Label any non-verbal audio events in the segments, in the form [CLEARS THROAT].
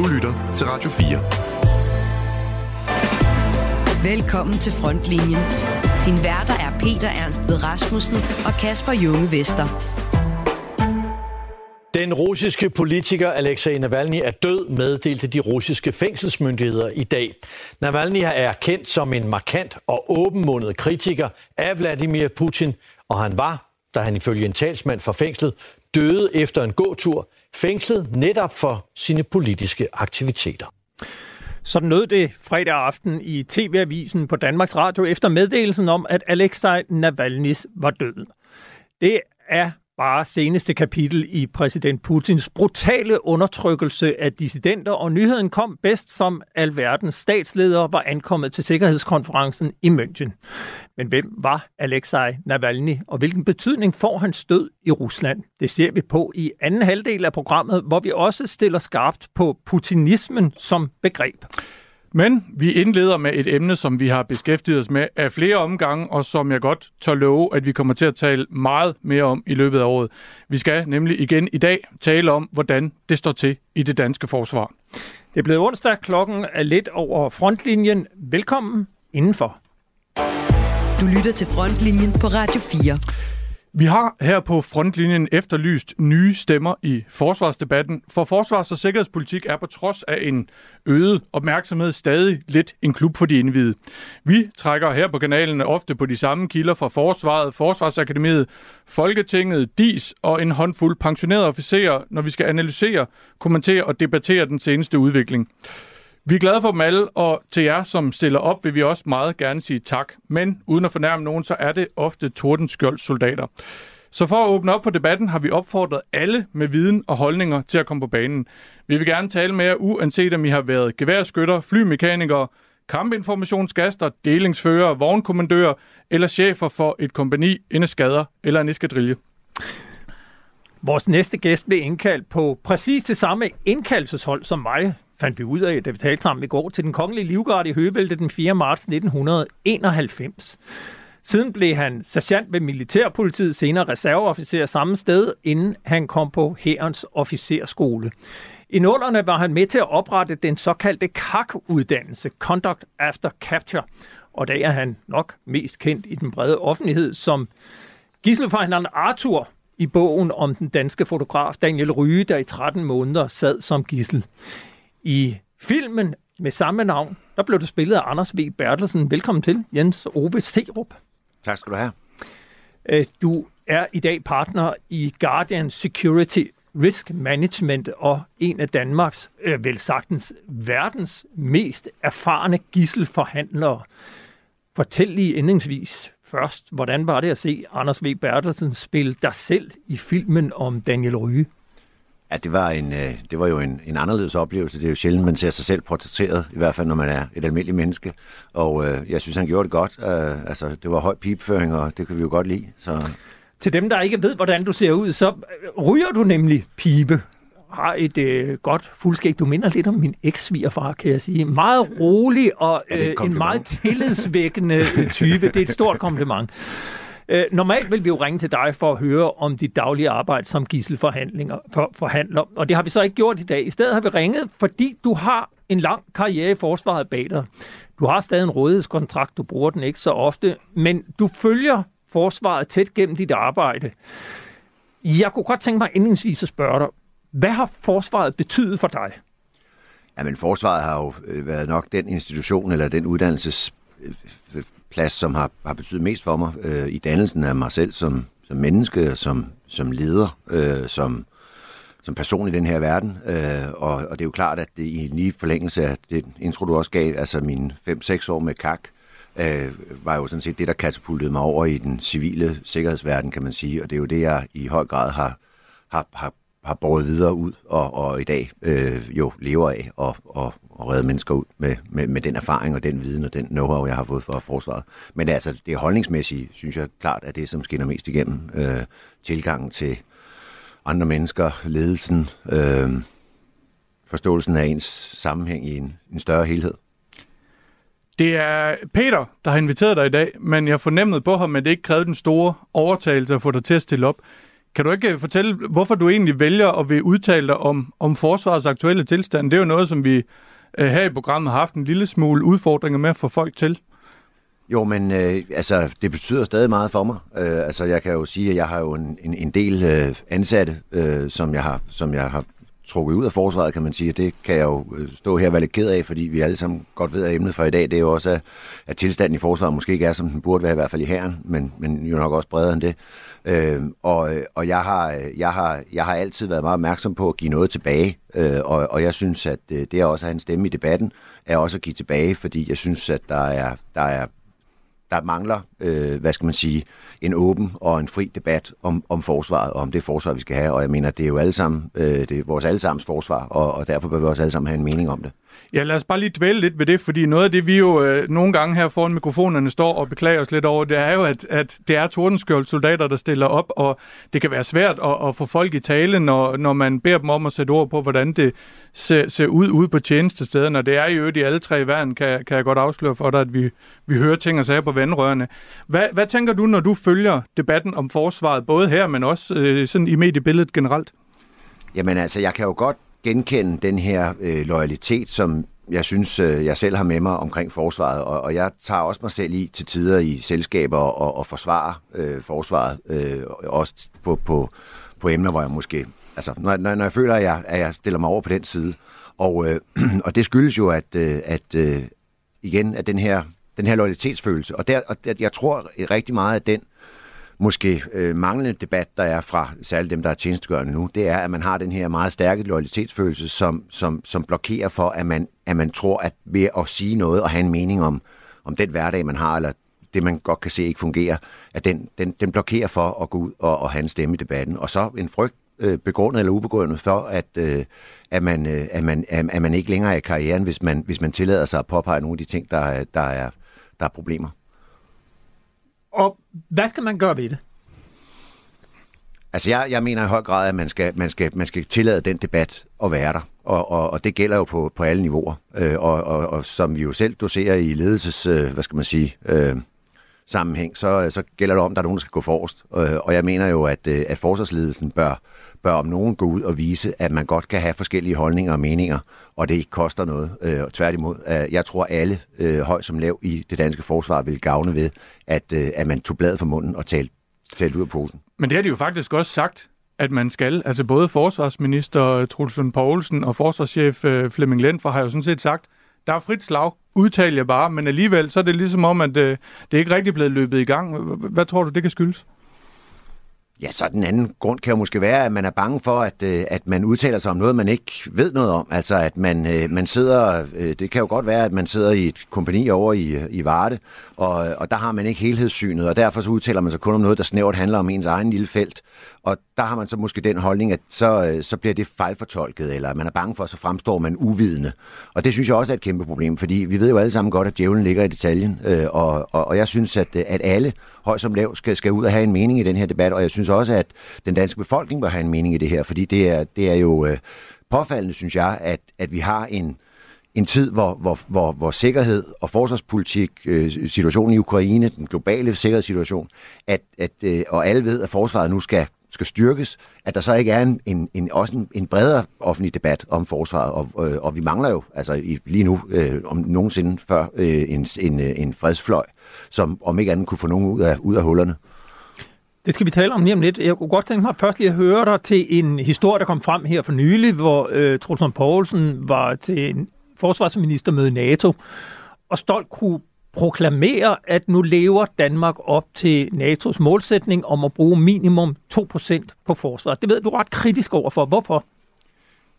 Du lytter til Radio 4. Velkommen til Frontlinjen. Din værter er Peter Ernst ved Rasmussen og Kasper Junge Vester. Den russiske politiker Alexei Navalny er død, meddelte de russiske fængselsmyndigheder i dag. Navalny er kendt som en markant og åbenmundet kritiker af Vladimir Putin, og han var, da han ifølge en talsmand for fængslet, døde efter en gåtur, fængslet netop for sine politiske aktiviteter. Sådan nød det fredag aften i TV-avisen på Danmarks Radio efter meddelelsen om, at Alexei Navalny's var død. Det er bare seneste kapitel i præsident Putins brutale undertrykkelse af dissidenter, og nyheden kom bedst som alverdens statsledere var ankommet til Sikkerhedskonferencen i München. Men hvem var Alexei Navalny, og hvilken betydning får hans død i Rusland? Det ser vi på i anden halvdel af programmet, hvor vi også stiller skarpt på putinismen som begreb. Men vi indleder med et emne, som vi har beskæftiget os med af flere omgange, og som jeg godt tør love, at vi kommer til at tale meget mere om i løbet af året. Vi skal nemlig igen i dag tale om, hvordan det står til i det danske forsvar. Det er blevet onsdag, klokken er lidt over frontlinjen. Velkommen indenfor. Du lytter til Frontlinjen på Radio 4. Vi har her på frontlinjen efterlyst nye stemmer i forsvarsdebatten, for forsvars- og sikkerhedspolitik er på trods af en øget opmærksomhed stadig lidt en klub for de indvidede. Vi trækker her på kanalen ofte på de samme kilder fra Forsvaret, Forsvarsakademiet, Folketinget, DIS og en håndfuld pensionerede officerer, når vi skal analysere, kommentere og debattere den seneste udvikling. Vi er glade for dem alle, og til jer, som stiller op, vil vi også meget gerne sige tak. Men uden at fornærme nogen, så er det ofte Tordenskjolds soldater. Så for at åbne op for debatten, har vi opfordret alle med viden og holdninger til at komme på banen. Vi vil gerne tale med jer, uanset om I har været geværskytter, flymekanikere, kampinformationsgaster, delingsfører, vognkommandører eller chefer for et kompani, en skader eller en eskadrille. Vores næste gæst blev indkaldt på præcis det samme indkaldelseshold som mig, fandt vi ud af, da vi talte sammen i går, til den kongelige livgarde i Høvelte den 4. marts 1991. Siden blev han sergeant ved Militærpolitiet, senere reserveofficer samme sted, inden han kom på Hærens officerskole. I nullerne var han med til at oprette den såkaldte KAK-uddannelse, Conduct After Capture, og der er han nok mest kendt i den brede offentlighed som gisselforhandleren Arthur i bogen om den danske fotograf Daniel Ryge, der i 13 måneder sad som gissel. I filmen med samme navn, der blev du spillet af Anders V. Bertelsen. Velkommen til, Jens Ove Serup. Tak skal du have. Øh, du er i dag partner i Guardian Security Risk Management og en af Danmarks, øh, vel sagtens verdens mest erfarne gisselforhandlere. Fortæl lige indlægsvis først, hvordan var det at se Anders V. Bertelsen spille dig selv i filmen om Daniel Ryge? Ja, det var, en, øh, det var jo en, en anderledes oplevelse. Det er jo sjældent, man ser sig selv portrætteret, i hvert fald når man er et almindeligt menneske. Og øh, jeg synes, han gjorde det godt. Øh, altså, det var høj pipføring, og det kan vi jo godt lide. Så... Til dem, der ikke ved, hvordan du ser ud, så øh, ryger du nemlig pibe har et øh, godt fuldskæg. Du minder lidt om min eks-svigerfar, kan jeg sige. Meget rolig og øh, en meget tillidsvækkende type. Det er et stort kompliment. [LAUGHS] Øh, normalt vil vi jo ringe til dig for at høre om dit daglige arbejde som gisselforhandlinger for, forhandler, og det har vi så ikke gjort i dag. I stedet har vi ringet, fordi du har en lang karriere i forsvaret bag dig. Du har stadig en rådighedskontrakt, du bruger den ikke så ofte, men du følger forsvaret tæt gennem dit arbejde. Jeg kunne godt tænke mig indledningsvis at spørge dig, hvad har forsvaret betydet for dig? Jamen, forsvaret har jo øh, været nok den institution eller den uddannelses øh, plads, som har, har betydet mest for mig øh, i dannelsen af mig selv som, som menneske, som, som leder, øh, som, som person i den her verden. Øh, og, og det er jo klart, at det i lige forlængelse af det intro, du også gav, altså mine 5-6 år med KAK, øh, var jo sådan set det, der katapultede mig over i den civile sikkerhedsverden, kan man sige. Og det er jo det, jeg i høj grad har, har, har, har båret videre ud, og, og i dag øh, jo lever af, og, og, at redde mennesker ud med, med, med den erfaring og den viden og den know-how, jeg har fået fra forsvaret. Men altså, det holdningsmæssige, synes jeg klart, er det, som skinner mest igennem. Øh, tilgangen til andre mennesker, ledelsen, øh, forståelsen af ens sammenhæng i en, en større helhed. Det er Peter, der har inviteret dig i dag, men jeg fornemmede på ham, at det ikke krævede den store overtagelse at få dig til at stille op. Kan du ikke øh, fortælle, hvorfor du egentlig vælger at vil udtale dig om, om forsvarets aktuelle tilstand? Det er jo noget, som vi øh, her i programmet har haft en lille smule udfordringer med at få folk til. Jo, men øh, altså, det betyder stadig meget for mig. Øh, altså, jeg kan jo sige, at jeg har jo en, en, en del øh, ansatte, øh, som, jeg har, som jeg har trukket ud af forsvaret, kan man sige. Det kan jeg jo øh, stå her og være lidt ked af, fordi vi alle sammen godt ved, at emnet for i dag, det er jo også, at, at tilstanden i forsvaret måske ikke er, som den burde være, i hvert fald i herren, men, men jo nok også bredere end det. Øhm, øh, og og jeg, har, øh, jeg, har, jeg har altid været meget opmærksom på at give noget tilbage, øh, og, og jeg synes, at øh, det er også at have en stemme i debatten, er også at give tilbage, fordi jeg synes, at der er, der er der mangler, øh, hvad skal man sige, en åben og en fri debat om, om forsvaret, og om det forsvar, vi skal have. Og jeg mener, det er jo alle sammen, øh, det er vores allesammens forsvar, og, og derfor bør vi også alle sammen have en mening om det. Ja, lad os bare lige dvæle lidt ved det, fordi noget af det, vi jo øh, nogle gange her foran mikrofonerne står og beklager os lidt over, det er jo, at, at det er tordenskjold soldater, der stiller op, og det kan være svært at, at få folk i tale, når, når man beder dem om at sætte ord på, hvordan det ser, ser ud ude på tjenestestederne. Og det er jo de alle tre i verden, kan, kan jeg godt afsløre for dig, at vi, vi hører ting og sager på vandrørene. Hvad, hvad tænker du, når du følger debatten om forsvaret, både her, men også øh, sådan i mediebilledet generelt? Jamen altså, jeg kan jo godt genkende den her øh, loyalitet, som jeg synes, øh, jeg selv har med mig omkring forsvaret, og, og jeg tager også mig selv i til tider i selskaber og, og forsvare øh, forsvaret, øh, også på, på, på emner, hvor jeg måske... Altså, når, når, når jeg føler, at jeg, at jeg stiller mig over på den side, og, øh, [CLEARS THROAT] og det skyldes jo, at, øh, at øh, igen, at den her, den her loyalitetsfølelse, og, der, og jeg tror rigtig meget, at den måske øh, manglende debat, der er fra særligt dem, der er tjenestegørende nu, det er, at man har den her meget stærke loyalitetsfølelse, som, som, som blokerer for, at man, at man tror, at ved at sige noget og have en mening om, om den hverdag, man har, eller det, man godt kan se ikke fungerer, at den, den, den blokerer for at gå ud og, og have en stemme i debatten. Og så en frygt, øh, begrundet eller ubegrundet for, at, øh, at, man, øh, at, man, at man ikke længere er i karrieren, hvis man, hvis man tillader sig at påpege nogle af de ting, der, der, er, der er problemer. Og hvad skal man gøre ved det? Altså jeg, jeg mener i høj grad, at man skal, man skal, man skal tillade den debat at være der. Og, og, og det gælder jo på, på alle niveauer. Øh, og, og, og som vi jo selv doserer i ledelses, øh, hvad skal man sige, øh, sammenhæng, så, så gælder det om, at der er nogen, der skal gå forrest. Øh, og jeg mener jo, at, øh, at forsvarsledelsen bør, bør om nogen gå ud og vise, at man godt kan have forskellige holdninger og meninger, og det ikke koster noget. Øh, tværtimod, øh, jeg tror alle, øh, høj som lav i det danske forsvar, vil gavne ved, at, øh, at man tog bladet fra munden og talte, talte ud af posen. Men det har de jo faktisk også sagt, at man skal. Altså både forsvarsminister øh, Truls Poulsen og forsvarschef øh, Flemming Lendfer har jo sådan set sagt, der er frit slag, udtal jeg bare, men alligevel så er det ligesom om, at øh, det er ikke rigtig blevet løbet i gang. Hvad tror du, det kan skyldes? Ja, så den anden grund kan jo måske være, at man er bange for, at, øh, at man udtaler sig om noget, man ikke ved noget om. Altså, at man, øh, man sidder, øh, det kan jo godt være, at man sidder i et kompani over i, i Varde, og, og der har man ikke helhedssynet, og derfor så udtaler man sig kun om noget, der snævert handler om ens egen lille felt. Og der har man så måske den holdning, at så, øh, så bliver det fejlfortolket, eller man er bange for, at så fremstår man uvidende. Og det synes jeg også er et kæmpe problem, fordi vi ved jo alle sammen godt, at djævlen ligger i detaljen, øh, og, og, og jeg synes, at, øh, at alle høj som lav skal, skal ud og have en mening i den her debat, og jeg synes også, at den danske befolkning bør have en mening i det her, fordi det er, det er jo øh, påfaldende, synes jeg, at, at vi har en, en tid, hvor, hvor, hvor, hvor sikkerhed og forsvarspolitik, øh, situationen i Ukraine, den globale sikkerhedssituation, at, at, øh, og alle ved, at forsvaret nu skal skal styrkes, at der så ikke er en, en, en, også en, en bredere offentlig debat om forsvaret, og, øh, og vi mangler jo altså i, lige nu øh, om nogensinde før øh, en, en, øh, en fredsfløj, som om ikke andet kunne få nogen ud af, ud af hullerne. Det skal vi tale om lige om lidt. Jeg kunne godt tænke mig først lige at høre dig til en historie, der kom frem her for nylig, hvor øh, Trulsson Poulsen var til en forsvarsministermøde i NATO, og stolt kunne proklamerer, at nu lever Danmark op til NATO's målsætning om at bruge minimum 2% på forsvar. Det ved du ret kritisk overfor. Hvorfor?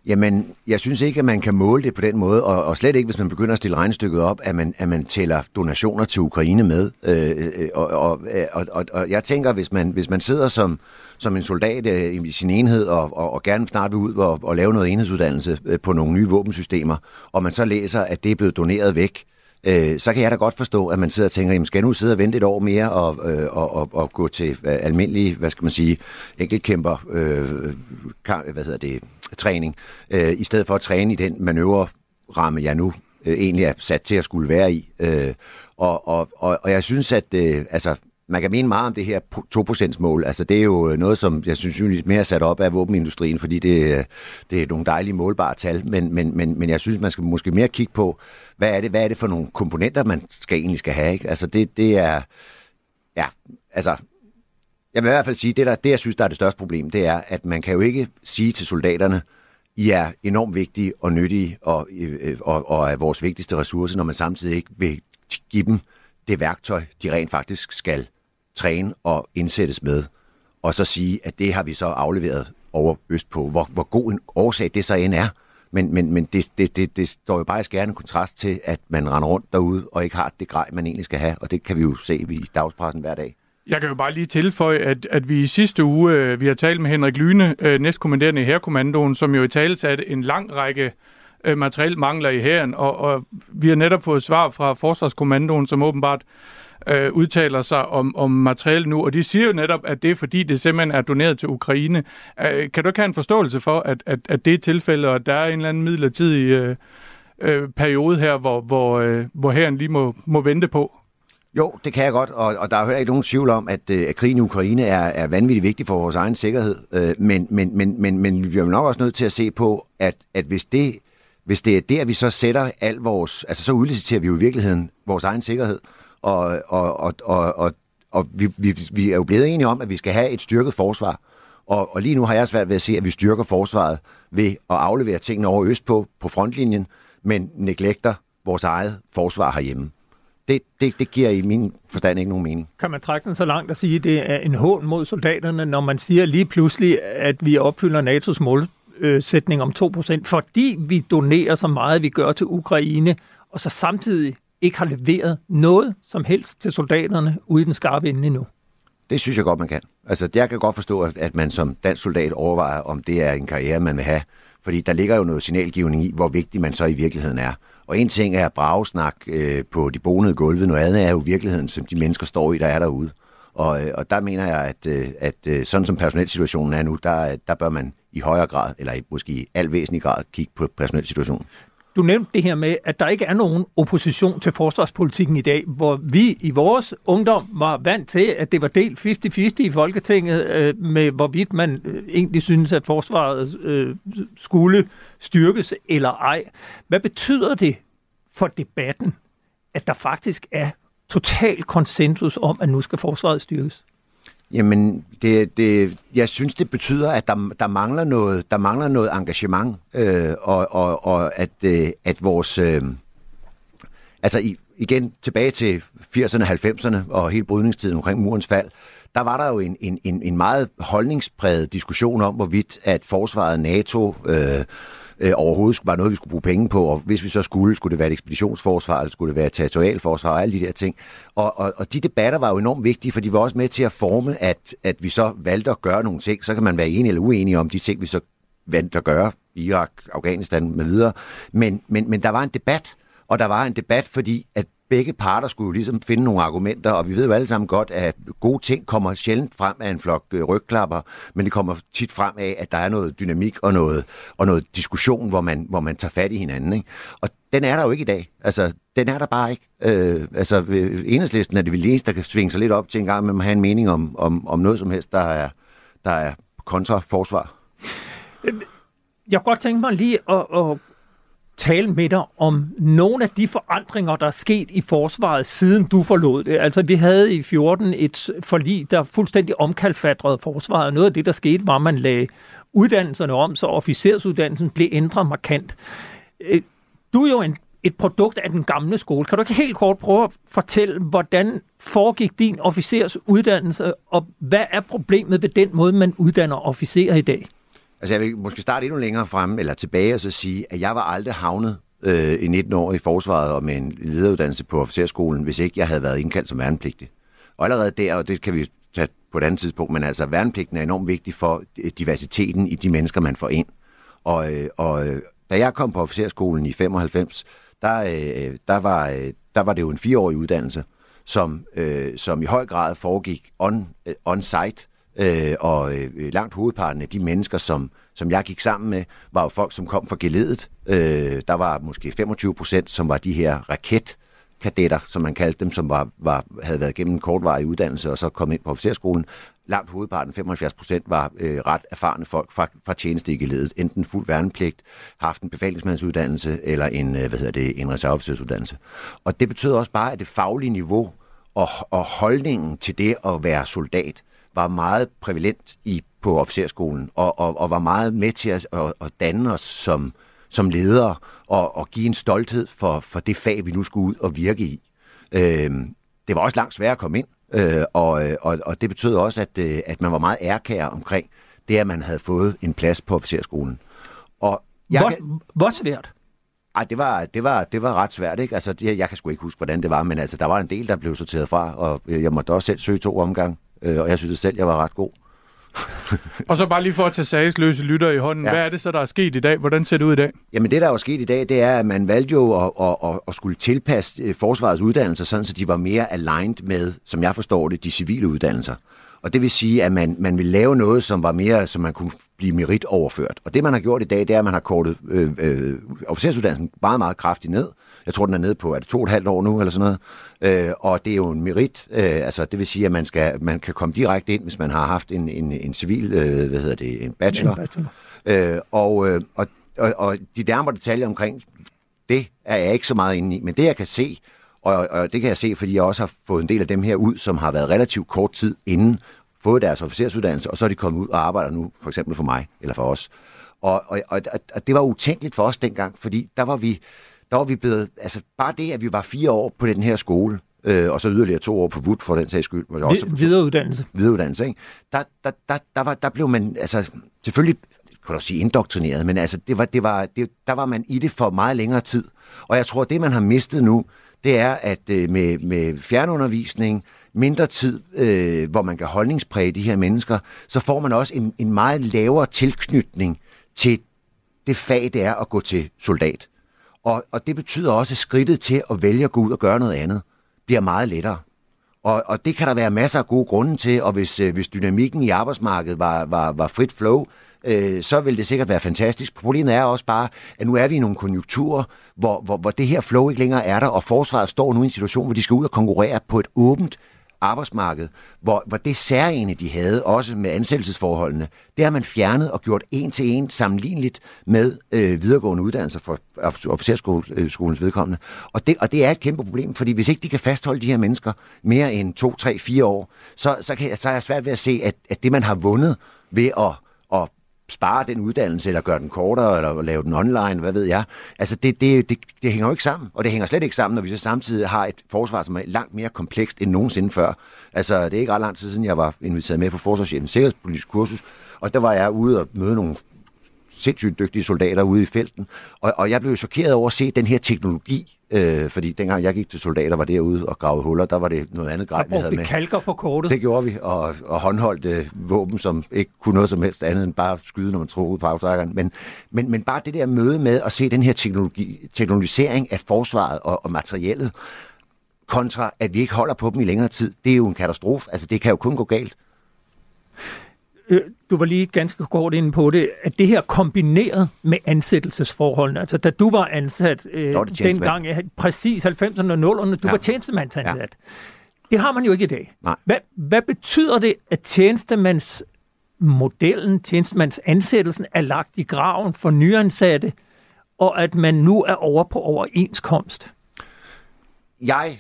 Jamen, jeg synes ikke, at man kan måle det på den måde, og, og slet ikke, hvis man begynder at stille regnestykket op, at man, at man tæller donationer til Ukraine med. Øh, øh og, og, og, og, og jeg tænker, hvis man, hvis man sidder som, som en soldat øh, i sin enhed, og, og, og gerne snart vil ud og, og lave noget enhedsuddannelse øh, på nogle nye våbensystemer, og man så læser, at det er blevet doneret væk, øh, Øh, så kan jeg da godt forstå, at man sidder og tænker, jamen skal jeg nu sidde og vente et år mere og, øh, og, og, og gå til øh, almindelig, hvad skal man sige, enkeltkæmper, øh, hvad hedder det, træning, øh, i stedet for at træne i den manøvreramme, jeg nu øh, egentlig er sat til at skulle være i. Øh, og, og, og, og jeg synes, at øh, altså, man kan mene meget om det her 2%-mål. Altså, det er jo øh, noget, som jeg synes synligvis mere er sat op af våbenindustrien, fordi det, øh, det er nogle dejlige målbare tal. Men, men, men, men jeg synes, man skal måske mere kigge på, hvad er det, hvad er det for nogle komponenter, man skal egentlig skal have. Ikke? Altså, det, det er... Ja, altså, jeg vil i hvert fald sige, det, der, det jeg synes, der er det største problem, det er, at man kan jo ikke sige til soldaterne, I er enormt vigtige og nyttige og, øh, og, og er vores vigtigste ressource, når man samtidig ikke vil give dem det værktøj, de rent faktisk skal træne og indsættes med. Og så sige, at det har vi så afleveret over øst på, Hvor, hvor god en årsag det så end er. Men, men, men det, det, det, det står jo bare i skærende kontrast til, at man render rundt derude og ikke har det grej, man egentlig skal have. Og det kan vi jo se i dagspressen hver dag. Jeg kan jo bare lige tilføje, at, at vi i sidste uge, øh, vi har talt med Henrik Lyne, øh, næstkommanderende i Herrekommandoen, som jo i tale satte en lang række øh, materiel mangler i hæren, og, og vi har netop fået svar fra Forsvarskommandoen, som åbenbart øh, udtaler sig om, om materiel nu, og de siger jo netop, at det er fordi, det simpelthen er doneret til Ukraine. Øh, kan du ikke have en forståelse for, at, at, at det er tilfældet, og at der er en eller anden midlertidig øh, øh, periode her, hvor, hvor, øh, hvor herren lige må, må vente på? Jo, det kan jeg godt, og, og der er heller ikke nogen tvivl om, at, øh, at krigen i Ukraine er, er vanvittigt vigtig for vores egen sikkerhed. Øh, men, men, men, men, men vi bliver nok også nødt til at se på, at, at hvis, det, hvis det er der, vi så sætter al vores... Altså så udliciterer vi jo i virkeligheden vores egen sikkerhed. Og, og, og, og, og, og vi, vi, vi er jo blevet enige om, at vi skal have et styrket forsvar. Og, og lige nu har jeg svært ved at se, at vi styrker forsvaret ved at aflevere tingene over øst på, på frontlinjen, men neglekter vores eget forsvar herhjemme det, det, det giver i min forstand ikke nogen mening. Kan man trække den så langt og sige, at det er en hån mod soldaterne, når man siger lige pludselig, at vi opfylder NATO's målsætning om 2%, fordi vi donerer så meget, vi gør til Ukraine, og så samtidig ikke har leveret noget som helst til soldaterne ude i den skarpe ende endnu? Det synes jeg godt, man kan. Altså, jeg kan godt forstå, at man som dansk soldat overvejer, om det er en karriere, man vil have. Fordi der ligger jo noget signalgivning i, hvor vigtig man så i virkeligheden er. Og en ting er bragesnak øh, på de bonede gulve, noget andet er jo virkeligheden, som de mennesker står i, der er derude. Og, øh, og der mener jeg, at, øh, at øh, sådan som personelsituationen er nu, der, der bør man i højere grad, eller måske i al væsentlig grad, kigge på personelsituationen. Du nævnte det her med, at der ikke er nogen opposition til forsvarspolitikken i dag, hvor vi i vores ungdom var vant til, at det var delt 50-50 i Folketinget, øh, med hvorvidt man øh, egentlig synes, at forsvaret øh, skulle styrkes eller ej. Hvad betyder det for debatten, at der faktisk er total konsensus om, at nu skal forsvaret styrkes? Jamen, det, det, jeg synes, det betyder, at der, der, mangler, noget, der mangler noget engagement, øh, og, og, og at, øh, at vores... Øh, altså i, igen tilbage til 80'erne, 90'erne og hele brydningstiden omkring murens fald, der var der jo en, en, en en meget holdningspræget diskussion om, hvorvidt at forsvaret NATO... Øh, øh, overhovedet var noget, vi skulle bruge penge på, og hvis vi så skulle, skulle det være et ekspeditionsforsvar, eller skulle det være et territorialforsvar, og alle de der ting. Og, og, og de debatter var jo enormt vigtige, for de var også med til at forme, at, at vi så valgte at gøre nogle ting. Så kan man være enig eller uenig om de ting, vi så valgte at gøre, Irak, Afghanistan med videre. Men, men, men der var en debat, og der var en debat, fordi at begge parter skulle jo ligesom finde nogle argumenter, og vi ved jo alle sammen godt, at gode ting kommer sjældent frem af en flok øh, rygklapper, men det kommer tit frem af, at der er noget dynamik og noget, og noget diskussion, hvor man, hvor man tager fat i hinanden. Ikke? Og den er der jo ikke i dag. Altså, den er der bare ikke. Øh, altså, øh, enhedslisten er det vel eneste, der kan svinge sig lidt op til en gang med at have en mening om, om, om noget som helst, der er, der er kontraforsvar. Jeg kunne godt tænke mig lige at, at tale med dig om nogle af de forandringer, der er sket i forsvaret, siden du forlod det. Altså, vi havde i 14 et forlig, der fuldstændig omkalfatrede forsvaret. Noget af det, der skete, var, at man lagde uddannelserne om, så officersuddannelsen blev ændret markant. Øh, du er jo en, et produkt af den gamle skole. Kan du ikke helt kort prøve at fortælle, hvordan foregik din officersuddannelse, og hvad er problemet ved den måde, man uddanner officerer i dag? Altså jeg vil måske starte endnu længere frem, eller tilbage og så sige, at jeg var aldrig havnet øh, i 19 år i forsvaret og med en lederuddannelse på officerskolen, hvis ikke jeg havde været indkaldt som værnepligtig. Og allerede der, og det kan vi tage på et andet tidspunkt, men altså værnepligten er enormt vigtig for øh, diversiteten i de mennesker, man får ind. Og, øh, og øh, da jeg kom på officerskolen i 95, der, der, var, der var det jo en fireårig uddannelse, som, som i høj grad foregik on, on-site, Øh, og øh, langt hovedparten af de mennesker, som, som jeg gik sammen med, var jo folk, som kom fra geledet. Øh, der var måske 25 procent, som var de her raket kadetter, som man kaldte dem, som var, var, havde været gennem en kortvarig uddannelse og så kom ind på officerskolen. Langt hovedparten, 75 procent, var øh, ret erfarne folk fra, fra tjeneste i geledet, Enten fuld værnepligt, haft en befalingsmandsuddannelse eller en, øh, hvad hedder det, en reserveofficersuddannelse. Og det betød også bare, at det faglige niveau og, og holdningen til det at være soldat var meget prævalent i, på officerskolen, og, og, og var meget med til at, at, at danne os som, som ledere, og, og give en stolthed for, for det fag, vi nu skulle ud og virke i. Øh, det var også langt sværere at komme ind, øh, og, og, og det betød også, at, øh, at man var meget ærkær omkring det, at man havde fået en plads på officerskolen. Og jeg hvor, kan... hvor svært? Ej, det var, det var, det var ret svært, ikke? Altså, jeg, jeg kan sgu ikke huske, hvordan det var, men altså, der var en del, der blev sorteret fra, og jeg måtte også selv søge to omgang, øh, og jeg synes selv, jeg var ret god. [LAUGHS] og så bare lige for at tage sagsløse lytter i hånden. Ja. Hvad er det så, der er sket i dag? Hvordan ser det ud i dag? Jamen det, der er sket i dag, det er, at man valgte jo at, at, at, skulle tilpasse øh, forsvarets uddannelser, sådan så de var mere aligned med, som jeg forstår det, de civile uddannelser. Og det vil sige, at man, man vil lave noget, som var mere, som man kunne blive merit overført. Og det, man har gjort i dag, det er, at man har kortet øh, øh, officersuddannelsen meget, meget kraftigt ned. Jeg tror, den er nede på, er det to og et halvt år nu, eller sådan noget. Øh, og det er jo en merit, øh, altså det vil sige, at man, skal, man kan komme direkte ind, hvis man har haft en, en, en civil, øh, hvad hedder det, en bachelor. En bachelor. Øh, og, øh, og, og, og de nærmere detaljer omkring det er jeg ikke så meget inde i, men det jeg kan se, og, og det kan jeg se, fordi jeg også har fået en del af dem her ud, som har været relativt kort tid inden, fået deres officersuddannelse, og så er de kommet ud og arbejder nu, for eksempel for mig, eller for os. Og, og, og, og det var utænkeligt for os dengang, fordi der var vi, der var vi blevet, altså bare det, at vi var fire år på den her skole, øh, og så yderligere to år på VUD for den sags skyld. Var også, videreuddannelse. Videreuddannelse, ikke? Der, der, der, der, var, der blev man, altså selvfølgelig kan du sige indoktrineret, men altså det var, det var, det, der var man i det for meget længere tid. Og jeg tror, det man har mistet nu, det er, at øh, med, med fjernundervisning, mindre tid, øh, hvor man kan holdningspræge de her mennesker, så får man også en, en meget lavere tilknytning til det fag, det er at gå til soldat. Og, og det betyder også, at skridtet til at vælge at gå ud og gøre noget andet bliver meget lettere. Og, og det kan der være masser af gode grunde til, og hvis, øh, hvis dynamikken i arbejdsmarkedet var, var, var frit flow, øh, så vil det sikkert være fantastisk. Problemet er også bare, at nu er vi i nogle konjunkturer, hvor, hvor, hvor det her flow ikke længere er der, og forsvaret står nu i en situation, hvor de skal ud og konkurrere på et åbent arbejdsmarked, hvor, hvor det særlige, de havde, også med ansættelsesforholdene, det har man fjernet og gjort en til en sammenligneligt med øh, videregående uddannelser for officerskolens øh, vedkommende. Og det, og det er et kæmpe problem, fordi hvis ikke de kan fastholde de her mennesker mere end to, tre, fire år, så, så, kan, så er jeg svært ved at se, at, at det, man har vundet ved at, at spare den uddannelse, eller gøre den kortere, eller lave den online, hvad ved jeg. Altså, det, det, det, det hænger jo ikke sammen, og det hænger slet ikke sammen, når vi så samtidig har et forsvar, som er langt mere komplekst end nogensinde før. Altså, det er ikke ret lang tid siden, jeg var inviteret med på Forsvarschefens Sikkerhedspolitisk Kursus, og der var jeg ude og møde nogle sindssygt dygtige soldater ude i felten. Og, og jeg blev chokeret over at se den her teknologi, øh, fordi dengang jeg gik til soldater, var derude og gravede huller, der var det noget andet grej, vi havde med. kalker på kortet. Det gjorde vi, og, og håndholdte våben, som ikke kunne noget som helst andet end bare skyde, når man tror ud på aftrækkeren. Men, men, men bare det der møde med at se den her teknologi, teknologisering af forsvaret og, og materiellet, kontra at vi ikke holder på dem i længere tid, det er jo en katastrofe. Altså, det kan jo kun gå galt. Øh, du var lige ganske kort inde på det, at det her kombineret med ansættelsesforholdene, altså da du var ansat øh, var dengang, præcis 90'erne og 0'erne, du ja. var tjenestemandsansat. Ja. Det har man jo ikke i dag. Nej. Hvad, hvad betyder det, at tjenestemandsmodellen, tjenestemandsansættelsen er lagt i graven for nyansatte, og at man nu er over på overenskomst? Jeg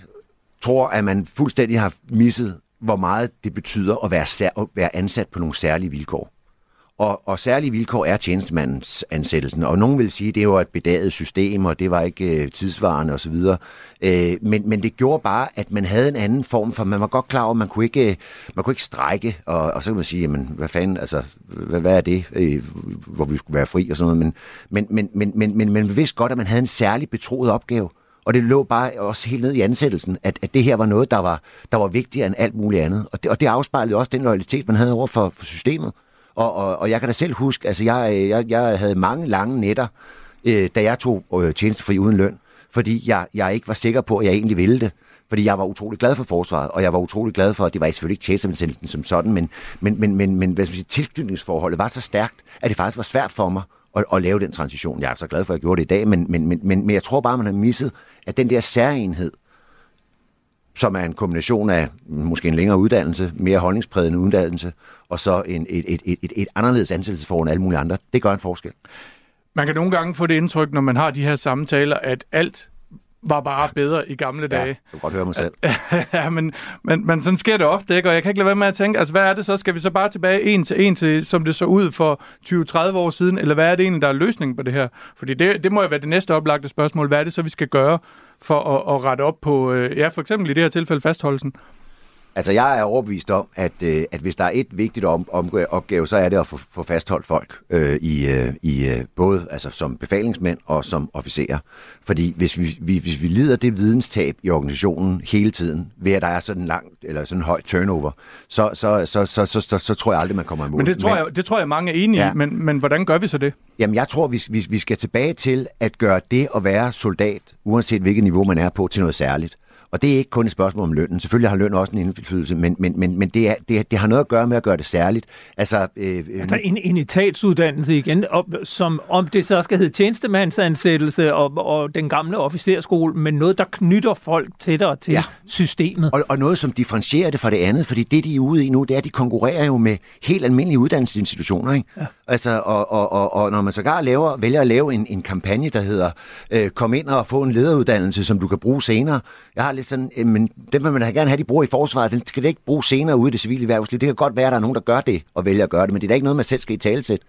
tror, at man fuldstændig har misset hvor meget det betyder at være, sær- at være ansat på nogle særlige vilkår. Og, og særlige vilkår er tjenestemandens ansættelsen. Og nogen vil sige, at det var et bedaget system, og det var ikke øh, tidsvarende osv. Øh, men, men det gjorde bare, at man havde en anden form, for man var godt klar over, at man kunne ikke, øh, man kunne ikke strække. Og, og så kan man sige, jamen, hvad fanden, altså, hvad, hvad er det, øh, hvor vi skulle være fri og sådan noget. Men, men, men, men, men, men man vidste godt, at man havde en særlig betroet opgave. Og det lå bare også helt ned i ansættelsen, at, at det her var noget, der var, der var vigtigere end alt muligt andet. Og det, og det afspejlede også den loyalitet, man havde over for, for systemet. Og, og, og jeg kan da selv huske, altså jeg, jeg, jeg havde mange lange nætter, øh, da jeg tog øh, tjenestefri uden løn, fordi jeg, jeg ikke var sikker på, at jeg egentlig ville det. Fordi jeg var utrolig glad for forsvaret, og jeg var utrolig glad for, at det var selvfølgelig ikke tjenestemandsættelsen som sådan, men, men, men, men, men hvad skal man sige, tilknytningsforholdet var så stærkt, at det faktisk var svært for mig at, at lave den transition. Jeg er så glad for, at jeg gjorde det i dag, men, men, men, men, men jeg tror bare, man har misset, at den der særenhed som er en kombination af måske en længere uddannelse, mere holdningsprægende uddannelse, og så en, et, et, et, et, et anderledes ansættelsesforhold end alle mulige andre. Det gør en forskel. Man kan nogle gange få det indtryk, når man har de her samtaler, at alt var bare bedre i gamle dage. Ja, du kan godt høre mig selv. [LAUGHS] ja, men, men, men sådan sker det ofte, ikke? Og jeg kan ikke lade være med at tænke, altså hvad er det så? Skal vi så bare tilbage en til en til, som det så ud for 20-30 år siden? Eller hvad er det egentlig, der er løsningen på det her? Fordi det, det må jo være det næste oplagte spørgsmål. Hvad er det så, vi skal gøre for at, at rette op på, øh, ja, for eksempel i det her tilfælde fastholdelsen? Altså, jeg er overbevist om, at, øh, at hvis der er et vigtigt om, om, opgave, så er det at få, få fastholdt folk øh, i, øh, i øh, både altså, som befalingsmænd og som officerer. Fordi hvis vi, vi, hvis vi lider det videnstab i organisationen hele tiden, ved at der er sådan lang eller sådan høj turnover, så, så, så, så, så, så, så tror jeg aldrig, man kommer imod. Men det tror, men, jeg, det tror jeg mange er enige ja. i, men, men hvordan gør vi så det? Jamen, jeg tror, vi, vi, vi skal tilbage til at gøre det at være soldat, uanset hvilket niveau man er på, til noget særligt. Og det er ikke kun et spørgsmål om lønnen. Selvfølgelig har løn også en indflydelse, men, men, men, men det, er, det, det har noget at gøre med at gøre det særligt. Altså, øh, altså en, en etatsuddannelse igen, op, som om det så skal hedde tjenestemandsansættelse og, og den gamle officerskole, men noget, der knytter folk tættere til ja. systemet. Og, og noget, som differentierer det fra det andet, fordi det, de er ude i nu, det er, at de konkurrerer jo med helt almindelige uddannelsesinstitutioner. Ikke? Ja. Altså, og, og, og, og når man sågar laver, vælger at lave en, en kampagne, der hedder øh, kom ind og få en lederuddannelse, som du kan bruge senere. Jeg har lidt sådan, øh, men dem vil man gerne have, de bruger i forsvaret. Den skal det ikke bruge senere ude i det civile erhvervsliv. Det kan godt være, at der er nogen, der gør det og vælger at gøre det, men det er da ikke noget, man selv skal i talesæt.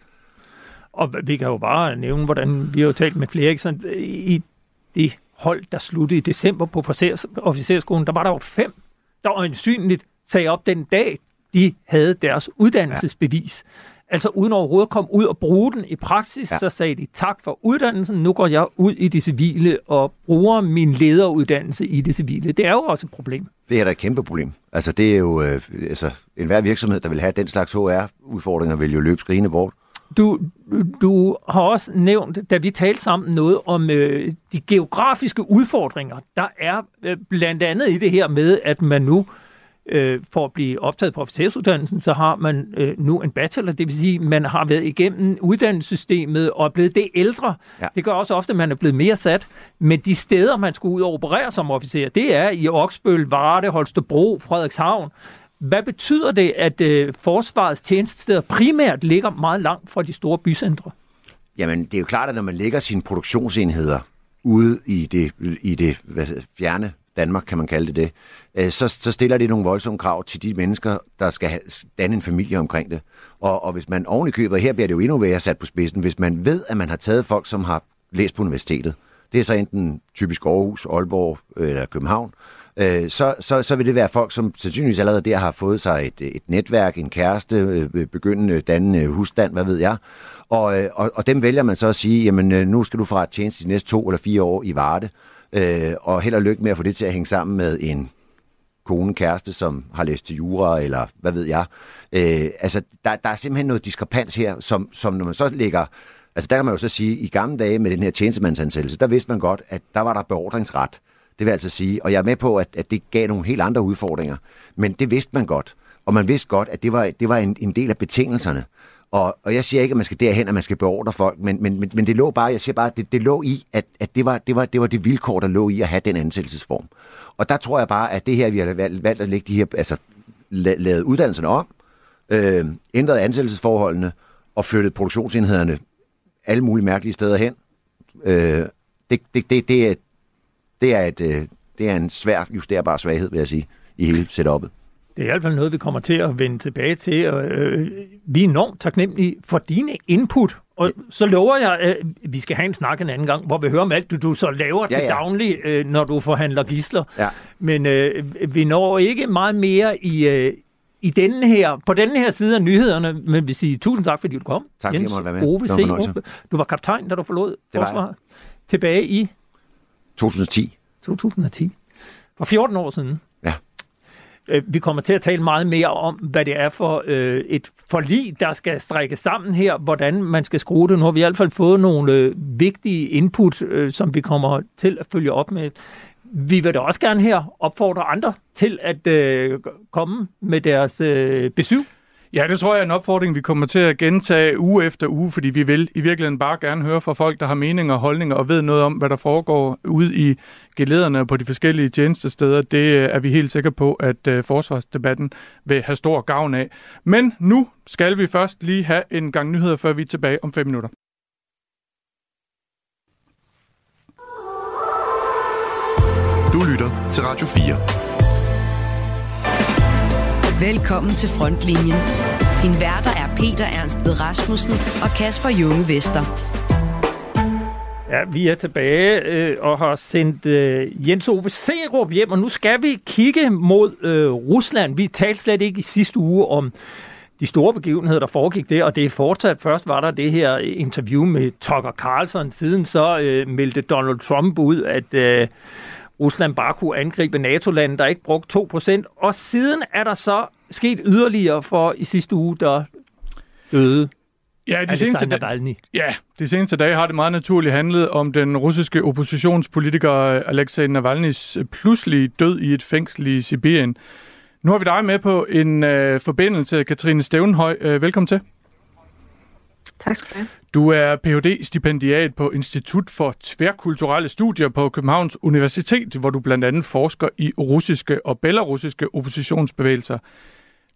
Og vi kan jo bare nævne, hvordan vi har jo talt med flere, ikke? Sådan, i det hold, der sluttede i december på officerskolen, der var der jo fem, der øjensynligt sagde op den dag, de havde deres uddannelsesbevis. Ja. Altså uden overhovedet at komme ud og bruge den i praksis, ja. så sagde de tak for uddannelsen, nu går jeg ud i det civile og bruger min lederuddannelse i det civile. Det er jo også et problem. Det er da et kæmpe problem. Altså det er jo, øh, altså enhver virksomhed, der vil have den slags HR-udfordringer, vil jo løbe skrigende bort. Du, du har også nævnt, da vi talte sammen, noget om øh, de geografiske udfordringer. Der er øh, blandt andet i det her med, at man nu øh, for at blive optaget på officersuddannelsen, så har man øh, nu en bachelor, det vil sige, man har været igennem uddannelsessystemet og er blevet det ældre. Ja. Det gør også ofte, at man er blevet mere sat. Men de steder, man skulle ud og operere som officer, det er i Oksbøl, Varde, Holstebro, Frederikshavn. Hvad betyder det, at øh, forsvarets tjenestesteder primært ligger meget langt fra de store bycentre? Jamen, det er jo klart, at når man lægger sine produktionsenheder ude i det, i det hvad, fjerne Danmark, kan man kalde det det, øh, så, så stiller det nogle voldsomme krav til de mennesker, der skal have, danne en familie omkring det. Og, og hvis man oven i købet, her bliver det jo endnu værre sat på spidsen, hvis man ved, at man har taget folk, som har læst på universitetet, det er så enten typisk Aarhus, Aalborg øh, eller København, øh, så, så, så vil det være folk, som sandsynligvis allerede der har fået sig et, et netværk, en kæreste, øh, øh, begyndende dannende husstand, hvad ved jeg. Og, øh, og, og dem vælger man så at sige, jamen nu skal du fra tjeneste de næste to eller fire år i Varde, øh, Øh, og held og lykke med at få det til at hænge sammen med en kone, kæreste, som har læst til jura, eller hvad ved jeg. Øh, altså, der, der er simpelthen noget diskrepans her, som, som når man så lægger... Altså, der kan man jo så sige, i gamle dage med den her tjenestemandsansættelse, der vidste man godt, at der var der beordringsret. Det vil altså sige, og jeg er med på, at, at det gav nogle helt andre udfordringer, men det vidste man godt. Og man vidste godt, at det var, det var en, en del af betingelserne. Og, og jeg siger ikke, at man skal derhen, at man skal beordre folk, men, men, men, men det lå bare, jeg siger bare, det, det lå i, at, at det, var, det, var, det var det vilkår, der lå i at have den ansættelsesform. Og der tror jeg bare, at det her, vi har valgt, valgt at lægge de her, altså lavet uddannelserne om, øh, ændret ansættelsesforholdene og flyttet produktionsenhederne alle mulige mærkelige steder hen. Øh, det, det, det, det, er, det, er et, øh, det er en svær justerbar svaghed, vil jeg sige, i hele setup'et. Det er i hvert fald noget, vi kommer til at vende tilbage til. Og, øh, vi er enormt taknemmelige for dine input. Og så lover jeg, at vi skal have en snak en anden gang, hvor vi hører om alt, du, du så laver ja, til ja. daglig, øh, når du forhandler gisler. Ja. Men øh, vi når ikke meget mere i, øh, i denne her, på denne her side af nyhederne, men vi siger tusind tak, fordi du kom. Tak, fordi Jens jeg måtte være med. Ove C. Du var kaptajn, da du forlod forsvaret. Tilbage i? 2010. 2010. For 14 år siden. Øh, vi kommer til at tale meget mere om, hvad det er for øh, et forlig, der skal strække sammen her, hvordan man skal skrue det. Nu har vi i hvert fald fået nogle øh, vigtige input, øh, som vi kommer til at følge op med. Vi vil da også gerne her opfordre andre til at øh, komme med deres øh, besøg Ja, det tror jeg er en opfordring, vi kommer til at gentage uge efter uge, fordi vi vil i virkeligheden bare gerne høre fra folk, der har meninger og holdninger og ved noget om, hvad der foregår ude i gelederne på de forskellige tjenestesteder. Det øh, er vi helt sikre på, at øh, forsvarsdebatten vil have stor gavn af. Men nu skal vi først lige have en gang nyheder, før vi er tilbage om fem minutter. Du lytter til Radio 4. Velkommen til Frontlinjen. Din værter er Peter Ernst ved Rasmussen og Kasper Junge Vester. Ja, vi er tilbage øh, og har sendt øh, Jens Ove Serup hjem, og nu skal vi kigge mod øh, Rusland. Vi talte slet ikke i sidste uge om de store begivenheder, der foregik der, og det er fortsat. Først var der det her interview med Tucker Carlson, siden så øh, meldte Donald Trump ud, at øh, Rusland bare kunne angribe NATO-landet, der ikke brugte 2%. Og siden er der så sket yderligere for i sidste uge, der døde Ja, de seneste, da- ja, de seneste dage har det meget naturligt handlet om den russiske oppositionspolitiker Alexei Navalny's pludselige død i et fængsel i Sibirien. Nu har vi dig med på en øh, forbindelse, Katrine Stævnhøj. Øh, velkommen til. Tak skal du have. Du er Ph.D.-stipendiat på Institut for Tværkulturelle Studier på Københavns Universitet, hvor du blandt andet forsker i russiske og belarusiske oppositionsbevægelser.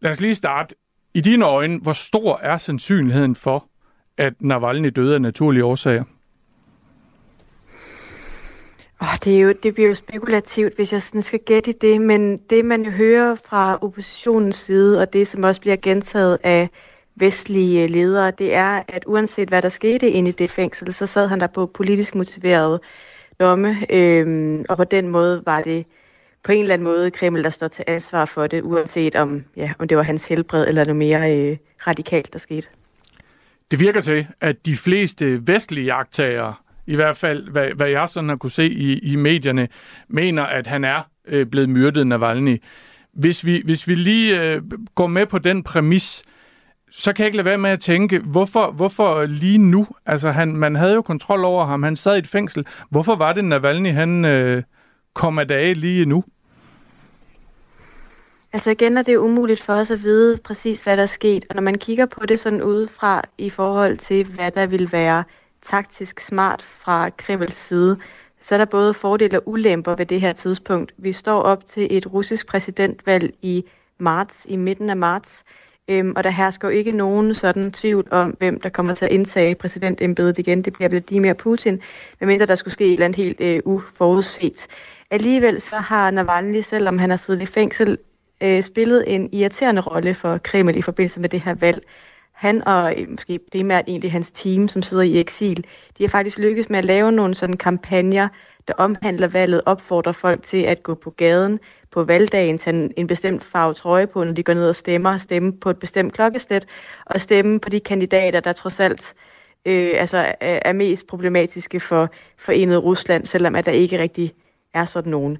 Lad os lige starte. I dine øjne, hvor stor er sandsynligheden for, at Navalny døde af naturlige årsager? Oh, det, er jo, det bliver jo spekulativt, hvis jeg sådan skal gætte det, men det man jo hører fra oppositionens side, og det som også bliver gentaget af vestlige øh, ledere, det er, at uanset hvad der skete inde i det fængsel, så sad han der på politisk motiveret domme, øhm, og på den måde var det på en eller anden måde Kreml, der står til ansvar for det, uanset om, ja, om det var hans helbred eller noget mere øh, radikalt, der skete. Det virker til, at de fleste vestlige jagttagere, i hvert fald hvad, hvad jeg sådan har kunne se i, i medierne, mener, at han er øh, blevet myrdet Navalny. Hvis vi, hvis vi lige øh, går med på den præmis, så kan jeg ikke lade være med at tænke, hvorfor, hvorfor lige nu? Altså, han, man havde jo kontrol over ham, han sad i et fængsel. Hvorfor var det Navalny, han øh, kom af dage lige nu? Altså igen er det umuligt for os at vide præcis, hvad der er sket. Og når man kigger på det sådan udefra i forhold til, hvad der vil være taktisk smart fra Kremls side, så er der både fordele og ulemper ved det her tidspunkt. Vi står op til et russisk præsidentvalg i marts, i midten af marts, øhm, og der hersker jo ikke nogen sådan tvivl om, hvem der kommer til at indtage præsidentembedet igen. Det bliver Vladimir Putin, medmindre der skulle ske et eller andet helt øh, uforudset. Alligevel så har Navalny, selvom han har siddet i fængsel, øh, spillet en irriterende rolle for Kreml i forbindelse med det her valg. Han og øh, måske primært egentlig hans team, som sidder i eksil, de har faktisk lykkes med at lave nogle sådan kampagner, der omhandler valget, opfordrer folk til at gå på gaden på valgdagen, tage en, bestemt farve trøje på, når de går ned og stemmer, stemme på et bestemt klokkeslæt, og stemme på de kandidater, der trods alt øh, altså, er, er mest problematiske for forenet Rusland, selvom at der ikke rigtig er sådan nogen.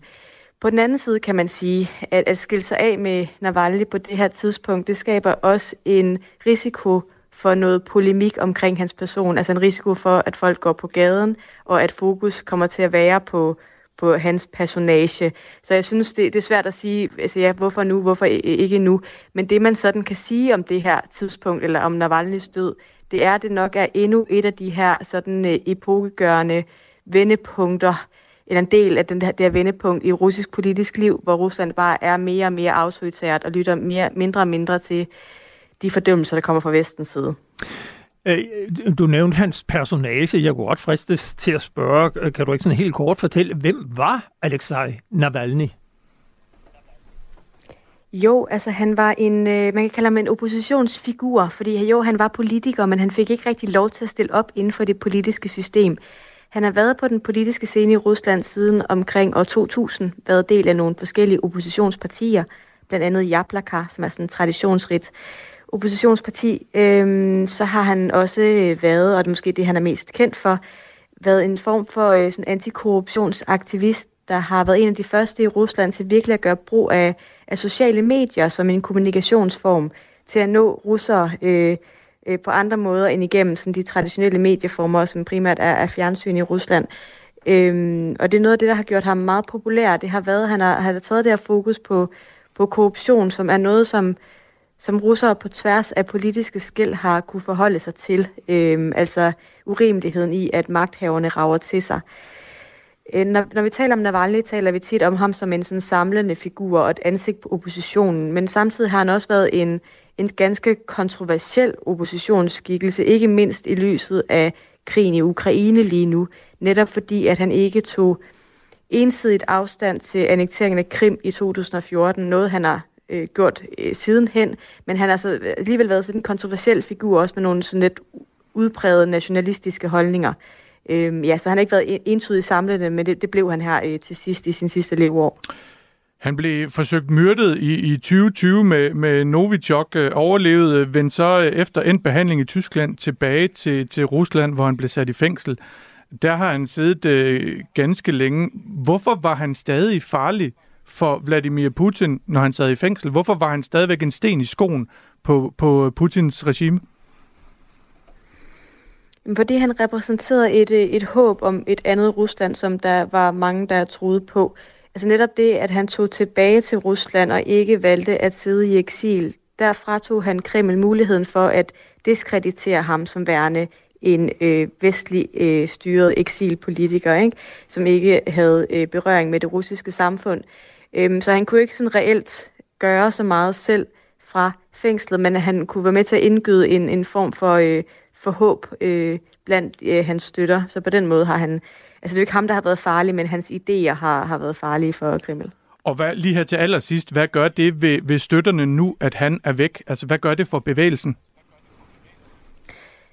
På den anden side kan man sige, at at skille sig af med Navalny på det her tidspunkt, det skaber også en risiko for noget polemik omkring hans person, altså en risiko for, at folk går på gaden, og at fokus kommer til at være på, på hans personage. Så jeg synes, det, det er svært at sige, altså ja, hvorfor nu, hvorfor ikke nu. Men det, man sådan kan sige om det her tidspunkt, eller om Navalny's død, det er, at det nok er endnu et af de her sådan øh, epokegørende vendepunkter, eller en del af den her, det her vendepunkt i russisk politisk liv, hvor Rusland bare er mere og mere autoritært og lytter mere, mindre og mindre til de fordømmelser, der kommer fra vestens side. Øh, Du nævnte hans personage. Jeg kunne godt fristes til at spørge, kan du ikke sådan helt kort fortælle, hvem var Alexei Navalny? Jo, altså han var en, øh, man kan kalde ham en oppositionsfigur, fordi jo, han var politiker, men han fik ikke rigtig lov til at stille op inden for det politiske system. Han har været på den politiske scene i Rusland siden omkring år 2000, været del af nogle forskellige oppositionspartier, blandt andet Jablaka, som er sådan en traditionsrigt oppositionsparti. Øhm, så har han også øh, været, og det er måske det, han er mest kendt for, været en form for øh, sådan antikorruptionsaktivist, der har været en af de første i Rusland til virkelig at gøre brug af, af sociale medier som en kommunikationsform til at nå russere øh, øh, på andre måder end igennem sådan de traditionelle medieformer, som primært er, er fjernsyn i Rusland. Øhm, og det er noget af det, der har gjort ham meget populær. Det har været, han har, han har taget det her fokus på, på korruption, som er noget, som som russere på tværs af politiske skæld har kunne forholde sig til. Øhm, altså urimeligheden i, at magthaverne rager til sig. Øh, når, når vi taler om Navalny, taler vi tit om ham som en sådan samlende figur og et ansigt på oppositionen, men samtidig har han også været en, en ganske kontroversiel oppositionsskikkelse, ikke mindst i lyset af krigen i Ukraine lige nu, netop fordi at han ikke tog ensidigt afstand til annekteringen af Krim i 2014, noget han har øh, gjort øh, sidenhen, men han har så alligevel været sådan en kontroversiel figur, også med nogle sådan lidt udprægede nationalistiske holdninger. Øhm, ja, så han har ikke været entydigt samlende, men det, det blev han her øh, til sidst i sin sidste leveår. Han blev forsøgt myrdet i, i 2020 med, med Novichok, øh, overlevede, øh, vendte så øh, efter endt behandling i Tyskland tilbage til, til Rusland, hvor han blev sat i fængsel. Der har han siddet øh, ganske længe. Hvorfor var han stadig farlig for Vladimir Putin, når han sad i fængsel? Hvorfor var han stadigvæk en sten i skoen på, på øh, Putins regime? Fordi han repræsenterede et, øh, et håb om et andet Rusland, som der var mange, der troede på. Altså netop det, at han tog tilbage til Rusland og ikke valgte at sidde i eksil, derfra tog han Kreml muligheden for at diskreditere ham som værende en øh, vestlig øh, styret eksilpolitiker, ikke? som ikke havde øh, berøring med det russiske samfund. Øhm, så han kunne ikke sådan reelt gøre så meget selv fra fængslet, men han kunne være med til at indgyde en, en form for, øh, for håb øh, blandt øh, hans støtter. Så på den måde har han, altså det er ikke ham, der har været farlig, men hans idéer har, har været farlige for Kreml. Og hvad, lige her til allersidst, hvad gør det ved, ved støtterne nu, at han er væk? Altså hvad gør det for bevægelsen?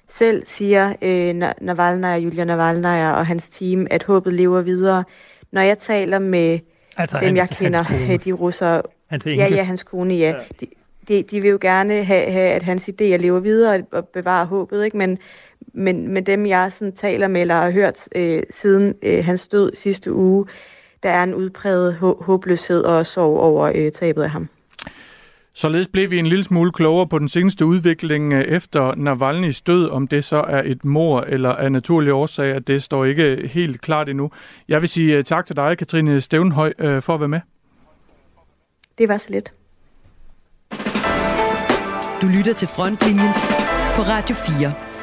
Selv siger øh, Navalny, Julia Navalny og hans team, at håbet lever videre. Når jeg taler med altså dem, hans, jeg kender, hans [LAUGHS] de russere... Ja, ja, hans kone, ja. ja. De, de, de vil jo gerne have, have, at hans idéer lever videre og bevare håbet, ikke? Men, men, men dem, jeg sådan taler med eller har hørt øh, siden øh, hans død sidste uge, der er en udpræget håbløshed og sorg over øh, tabet af ham. Således blev vi en lille smule klogere på den seneste udvikling øh, efter Navalny's død, om det så er et mor eller af naturlige årsager, det står ikke helt klart endnu. Jeg vil sige øh, tak til dig, Katrine Stævnhøj, øh, for at være med. Det var så lidt. Du lytter til Frontlinjen på Radio 4.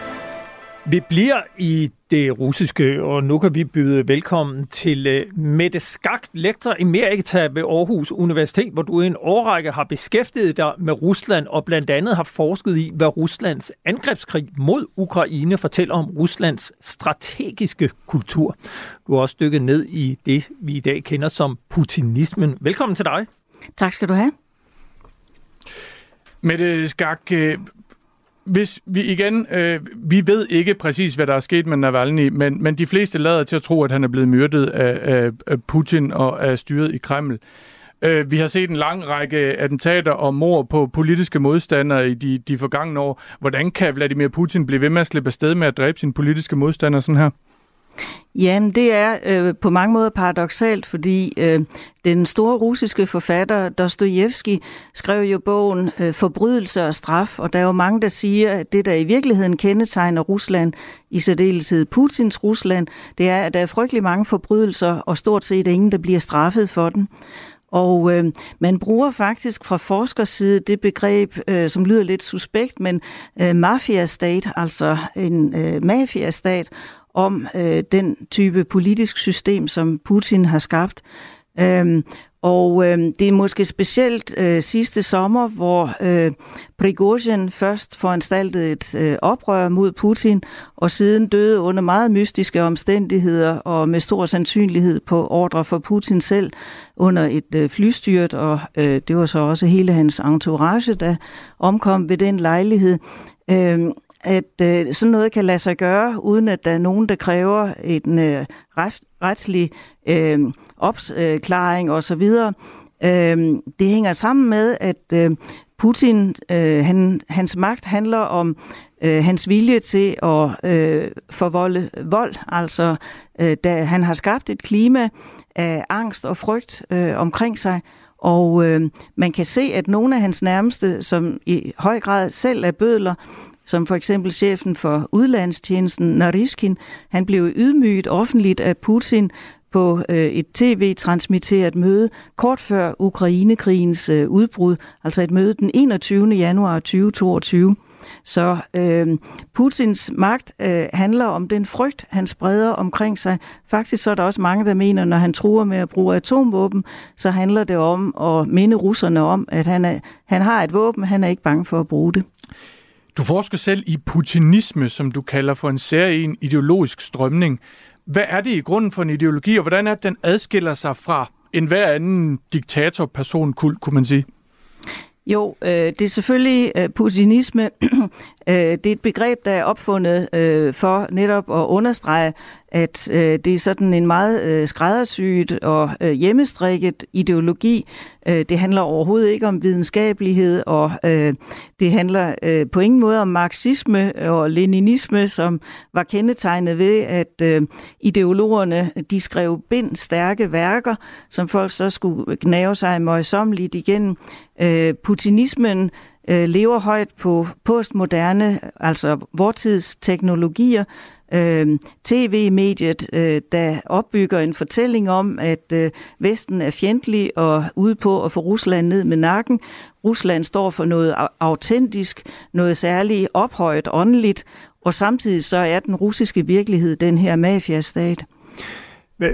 Vi bliver i det russiske, og nu kan vi byde velkommen til uh, Mette Skak, lektor emerita ved Aarhus Universitet, hvor du i en årrække har beskæftiget dig med Rusland og blandt andet har forsket i, hvad Ruslands angrebskrig mod Ukraine fortæller om Ruslands strategiske kultur. Du har også dykket ned i det, vi i dag kender som putinismen. Velkommen til dig. Tak skal du have. Mette Skak, øh, hvis vi igen, øh, vi ved ikke præcis, hvad der er sket med Navalny, men, men de fleste lader til at tro, at han er blevet myrdet af, af, af Putin og af styret i Kreml. Øh, vi har set en lang række attentater og mord på politiske modstandere i de, de forgangne år. Hvordan kan Vladimir Putin blive ved med at slippe afsted med at dræbe sine politiske modstandere sådan her? Jamen, det er øh, på mange måder paradoxalt, fordi øh, den store russiske forfatter Dostojevski skrev jo bogen øh, Forbrydelse og straf, og der er jo mange, der siger, at det, der i virkeligheden kendetegner Rusland, i særdeleshed Putins Rusland, det er, at der er frygtelig mange forbrydelser, og stort set ingen, der bliver straffet for dem. Og øh, man bruger faktisk fra forskerside det begreb, øh, som lyder lidt suspekt, men øh, mafiastat, altså en øh, mafiastat, om øh, den type politisk system, som Putin har skabt. Øhm, og øh, det er måske specielt øh, sidste sommer, hvor øh, Prigozhin først foranstaltede et øh, oprør mod Putin, og siden døde under meget mystiske omstændigheder og med stor sandsynlighed på ordre for Putin selv under et øh, flystyrt, og øh, det var så også hele hans entourage, der omkom ved den lejlighed. Øh, at øh, sådan noget kan lade sig gøre, uden at der er nogen, der kræver en øh, ret, retslig øh, opklaring osv. Øh, det hænger sammen med, at øh, Putin, øh, han, hans magt handler om øh, hans vilje til at øh, forvolde vold. Altså, øh, da han har skabt et klima af angst og frygt øh, omkring sig, og øh, man kan se, at nogle af hans nærmeste, som i høj grad selv er bødler, som for eksempel chefen for udlandstjenesten Nariskin, han blev ydmyget offentligt af Putin på øh, et tv-transmitteret møde kort før Ukrainekrigens øh, udbrud, altså et møde den 21. januar 2022. Så øh, Putins magt øh, handler om den frygt, han spreder omkring sig. Faktisk så er der også mange, der mener, når han truer med at bruge atomvåben, så handler det om at minde russerne om, at han, er, han har et våben, han er ikke bange for at bruge det. Du forsker selv i putinisme, som du kalder for en særlig ideologisk strømning. Hvad er det i grunden for en ideologi, og hvordan er det, den adskiller sig fra en hver anden diktatorpersonkult, kunne man sige? Jo, øh, det er selvfølgelig øh, putinisme. [CLEARS THROAT] Øh, øh, det er et begreb, der er opfundet øh, for netop at understrege, at øh, det er sådan en meget øh, skræddersyet og øh, hjemmestrikket ideologi. Øh, det handler overhovedet ikke om videnskabelighed, og øh, det handler øh, på ingen måde om marxisme og leninisme, som var kendetegnet ved, at øh, ideologerne de skrev bind stærke værker, som folk så skulle gnave sig møjsommeligt igennem. Øh, putinismen øh, lever højt på postmoderne, altså vortids teknologier, øh, tv-mediet, øh, der opbygger en fortælling om, at øh, Vesten er fjendtlig og ude på at få Rusland ned med nakken. Rusland står for noget autentisk, noget særligt ophøjet åndeligt, og samtidig så er den russiske virkelighed den her mafiastat.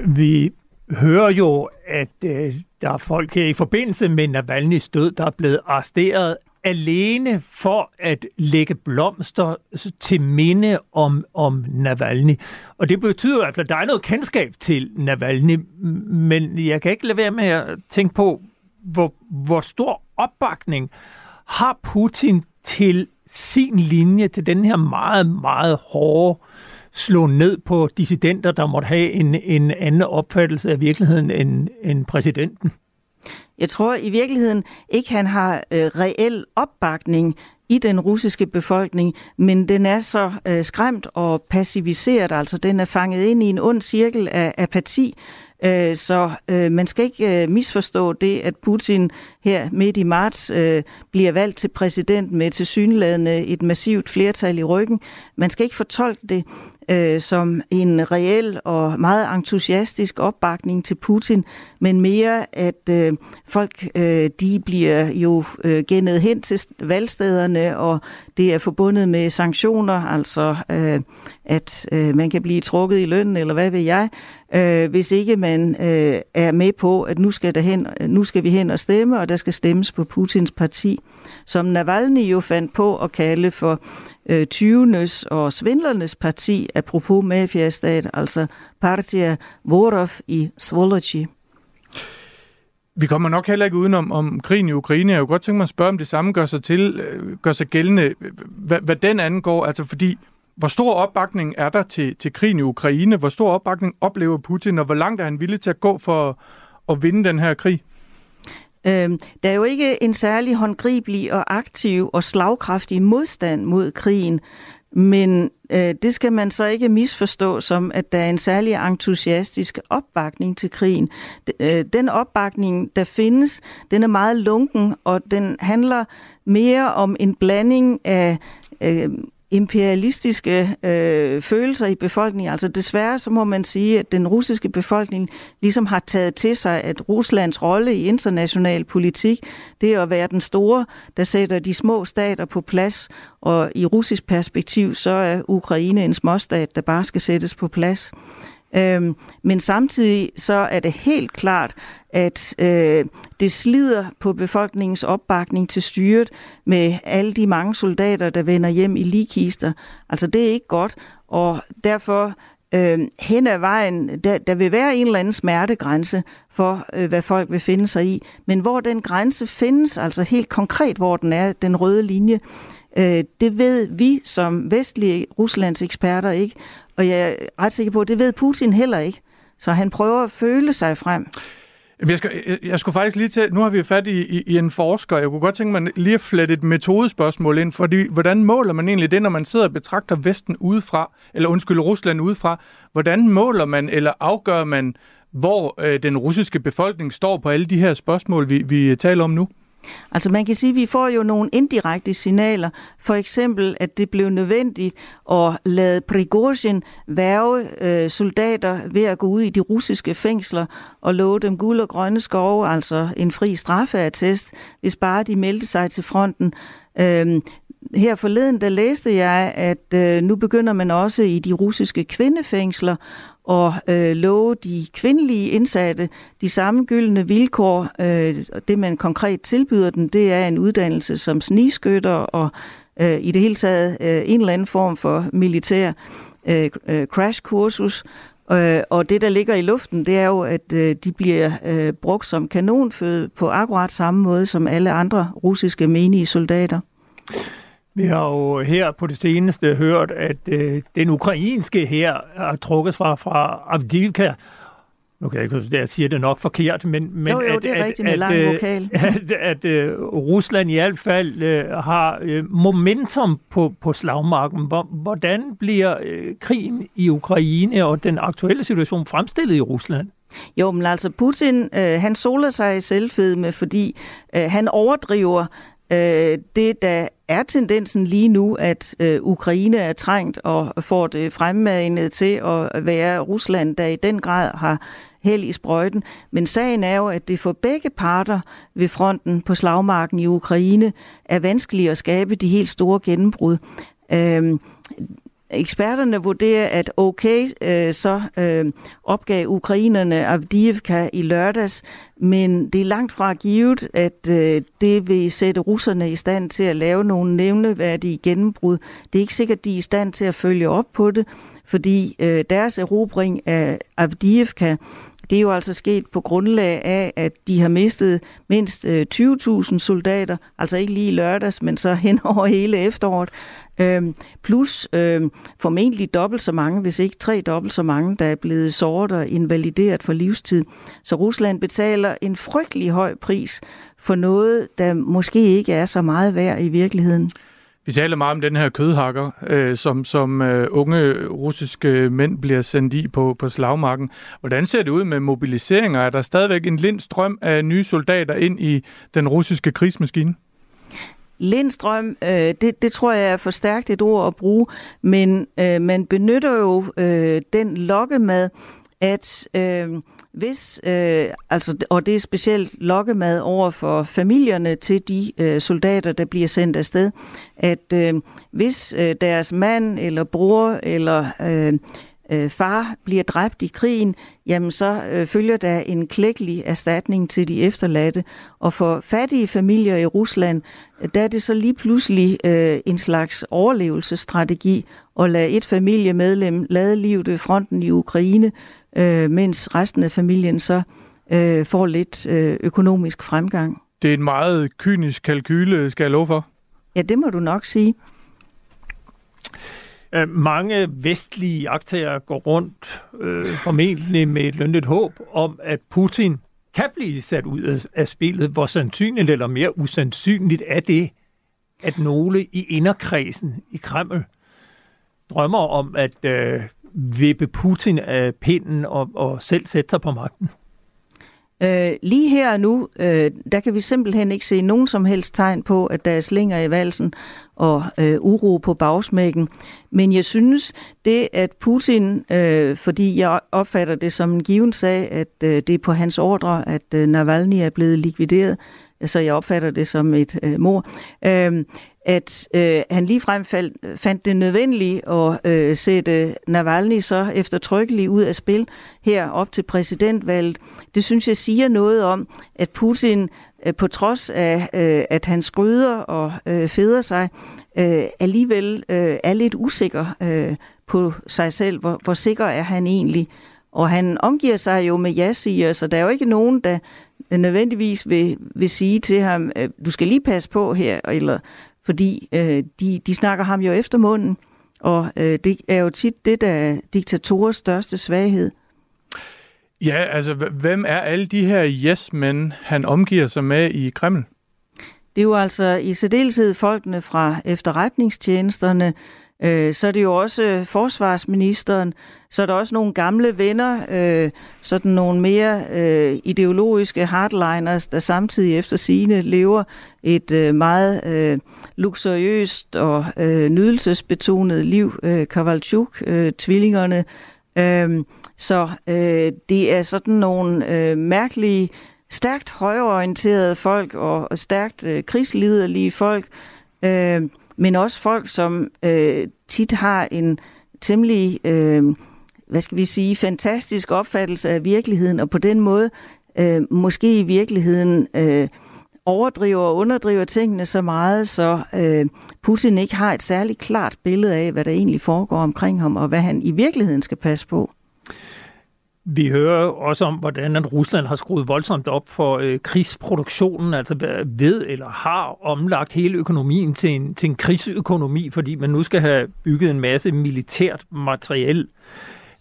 Vi hører jo, at øh, der er folk her i forbindelse med Navalny's død, der er blevet arresteret alene for at lægge blomster til minde om, om Navalny. Og det betyder i hvert fald, at der er noget kendskab til Navalny, men jeg kan ikke lade være med at tænke på, hvor, hvor stor opbakning har Putin til sin linje, til den her meget, meget hårde slå ned på dissidenter, der måtte have en, en anden opfattelse af virkeligheden end, end præsidenten? Jeg tror i virkeligheden ikke, han har øh, reel opbakning i den russiske befolkning, men den er så øh, skræmt og passiviseret, altså den er fanget ind i en ond cirkel af apati, øh, så øh, man skal ikke øh, misforstå det, at Putin her midt i marts øh, bliver valgt til præsident med tilsyneladende et massivt flertal i ryggen. Man skal ikke fortolke det øh, som en reel og meget entusiastisk opbakning til Putin, men mere at øh, folk øh, de bliver jo øh, gennet hen til valgstederne, og det er forbundet med sanktioner, altså øh, at øh, man kan blive trukket i lønnen, eller hvad ved jeg, øh, hvis ikke man øh, er med på, at nu skal, der hen, nu skal vi hen og stemme, og der skal stemmes på Putins parti, som Navalny jo fandt på at kalde for øh, 20'ernes og svindlernes parti, apropos mafiastat, altså Partia Vorov i Svolochi. Vi kommer nok heller ikke udenom om krigen i Ukraine. Jeg kunne godt tænke mig at spørge, om det samme gør sig, til, øh, gør sig gældende, hvad, hvad den angår. Altså fordi, hvor stor opbakning er der til, til krigen i Ukraine? Hvor stor opbakning oplever Putin, og hvor langt er han villig til at gå for at vinde den her krig? Øh, der er jo ikke en særlig håndgribelig og aktiv og slagkraftig modstand mod krigen, men øh, det skal man så ikke misforstå som, at der er en særlig entusiastisk opbakning til krigen. Øh, den opbakning, der findes, den er meget lunken, og den handler mere om en blanding af øh, imperialistiske øh, følelser i befolkningen. Altså desværre så må man sige, at den russiske befolkning ligesom har taget til sig, at Ruslands rolle i international politik, det er at være den store, der sætter de små stater på plads, og i russisk perspektiv, så er Ukraine en småstat, der bare skal sættes på plads. Øhm, men samtidig så er det helt klart, at øh, det slider på befolkningens opbakning til styret med alle de mange soldater, der vender hjem i ligkister. Altså det er ikke godt, og derfor øh, hen ad vejen, der, der vil være en eller anden smertegrænse for, øh, hvad folk vil finde sig i. Men hvor den grænse findes, altså helt konkret, hvor den er, den røde linje, øh, Øh, det ved vi som vestlige Ruslands eksperter ikke. Og jeg er ret sikker på, at det ved Putin heller ikke. Så han prøver at føle sig frem. Jeg, skal, jeg, jeg skulle faktisk lige til, nu har vi fat i, i, i en forsker, jeg kunne godt tænke mig lige at flette et metodespørgsmål ind, fordi hvordan måler man egentlig det, når man sidder og betragter Vesten udefra, eller undskyld, Rusland udefra, hvordan måler man eller afgør man, hvor øh, den russiske befolkning står på alle de her spørgsmål, vi, vi taler om nu? Altså man kan sige, at vi får jo nogle indirekte signaler. For eksempel, at det blev nødvendigt at lade Prigozhin værve øh, soldater ved at gå ud i de russiske fængsler og love dem guld og grønne skove, altså en fri straffeattest, hvis bare de meldte sig til fronten. Øh, her forleden, der læste jeg, at øh, nu begynder man også i de russiske kvindefængsler og øh, love de kvindelige indsatte de samme gyldne vilkår. Øh, det, man konkret tilbyder dem, det er en uddannelse som snigskytter og øh, i det hele taget øh, en eller anden form for militær øh, øh, crashkursus. Øh, og det, der ligger i luften, det er jo, at øh, de bliver øh, brugt som kanonføde på akkurat samme måde som alle andre russiske menige soldater. Vi har jo her på det seneste hørt, at øh, den ukrainske her er trukket fra, fra Avdivka. Nu kan jeg ikke, jeg siger det nok forkert, men, men jo, jo, at, det er at, rigtigt med at, øh, vokal. at, [LAUGHS] at, at øh, Rusland i hvert fald øh, har øh, momentum på, på slagmarken. Hvordan bliver øh, krigen i Ukraine og den aktuelle situation fremstillet i Rusland? Jo, men altså Putin, øh, han soler sig i selvfedme, fordi øh, han overdriver øh, det, der er tendensen lige nu, at øh, Ukraine er trængt og får det fremmanet til at være Rusland, der i den grad har held i sprøjten. Men sagen er jo, at det for begge parter ved fronten på slagmarken i Ukraine er vanskeligt at skabe de helt store gennembrud. Øh, Eksperterne vurderer, at okay, øh, så øh, opgav ukrainerne Avdiivka i lørdags, men det er langt fra givet, at øh, det vil sætte russerne i stand til at lave nogle nævneværdige gennembrud. Det er ikke sikkert, at de er i stand til at følge op på det, fordi øh, deres erobring af Avdiivka det er jo altså sket på grundlag af, at de har mistet mindst øh, 20.000 soldater, altså ikke lige lørdags, men så hen over hele efteråret øh, plus øh, formentlig dobbelt så mange, hvis ikke tre dobbelt så mange, der er blevet såret og invalideret for livstid. Så Rusland betaler en frygtelig høj pris for noget, der måske ikke er så meget værd i virkeligheden. Vi taler meget om den her kødhakker, øh, som, som øh, unge russiske mænd bliver sendt i på, på slagmarken. Hvordan ser det ud med mobiliseringer? Er der stadigvæk en lind strøm af nye soldater ind i den russiske krigsmaskine? Lindstrøm, øh, det, det tror jeg er for stærkt et ord at bruge, men øh, man benytter jo øh, den lokkemad, at øh, hvis, øh, altså, og det er specielt lokkemad over for familierne til de øh, soldater, der bliver sendt afsted, at øh, hvis øh, deres mand eller bror eller øh, øh, far bliver dræbt i krigen, jamen så øh, følger der en klækkelig erstatning til de efterladte. Og for fattige familier i Rusland, der er det så lige pludselig øh, en slags overlevelsesstrategi at lade et familiemedlem lade livet ved fronten i Ukraine, øh, mens resten af familien så øh, får lidt øh, økonomisk fremgang. Det er en meget kynisk kalkyle, skal jeg love for. Ja, det må du nok sige. Øh, mange vestlige aktører går rundt øh, formentlig med et lønnet håb om, at Putin kan blive sat ud af spillet. Hvor sandsynligt eller mere usandsynligt er det, at nogle i inderkredsen i Kreml drømmer om at øh, vippe Putin af pinden og, og selv sætte sig på magten? Øh, lige her og nu, øh, der kan vi simpelthen ikke se nogen som helst tegn på, at der er slinger i valsen og øh, uro på bagsmækken. Men jeg synes, det at Putin, øh, fordi jeg opfatter det som en given sag, at øh, det er på hans ordre, at øh, Navalny er blevet likvideret, så jeg opfatter det som et øh, mor, øh, at øh, han ligefrem fald, fandt det nødvendigt at øh, sætte Navalny så eftertrykkeligt ud af spil her op til præsidentvalget. Det synes jeg siger noget om, at Putin øh, på trods af, øh, at han skryder og øh, feder sig, øh, alligevel øh, er lidt usikker øh, på sig selv. Hvor, hvor sikker er han egentlig? Og han omgiver sig jo med ja-siger, så der er jo ikke nogen, der nødvendigvis vil, vil sige til ham, øh, du skal lige passe på her, eller fordi øh, de, de snakker ham jo efter munden, og øh, det er jo tit det, der er diktatorers største svaghed. Ja, altså hvem er alle de her yes-men, han omgiver sig med i Kreml? Det er jo altså i særdeleshed folkene fra efterretningstjenesterne, Øh, så er det jo også øh, forsvarsministeren, så er der også nogle gamle venner, øh, sådan nogle mere øh, ideologiske hardliners, der samtidig efter sine lever et øh, meget øh, luksuriøst og øh, nydelsesbetonet liv. Øh, Kavalchuk, øh, tvillingerne. Øh, så øh, det er sådan nogle øh, mærkelige, stærkt højorienterede folk og, og stærkt øh, krigsliderlige folk, øh, men også folk, som øh, tit har en temmelig, øh, hvad skal vi sige, fantastisk opfattelse af virkeligheden, og på den måde øh, måske i virkeligheden øh, overdriver og underdriver tingene så meget, så øh, Putin ikke har et særligt klart billede af, hvad der egentlig foregår omkring ham, og hvad han i virkeligheden skal passe på. Vi hører også om, hvordan Rusland har skruet voldsomt op for øh, krigsproduktionen, altså ved eller har omlagt hele økonomien til en, til en krigsøkonomi, fordi man nu skal have bygget en masse militært materiel.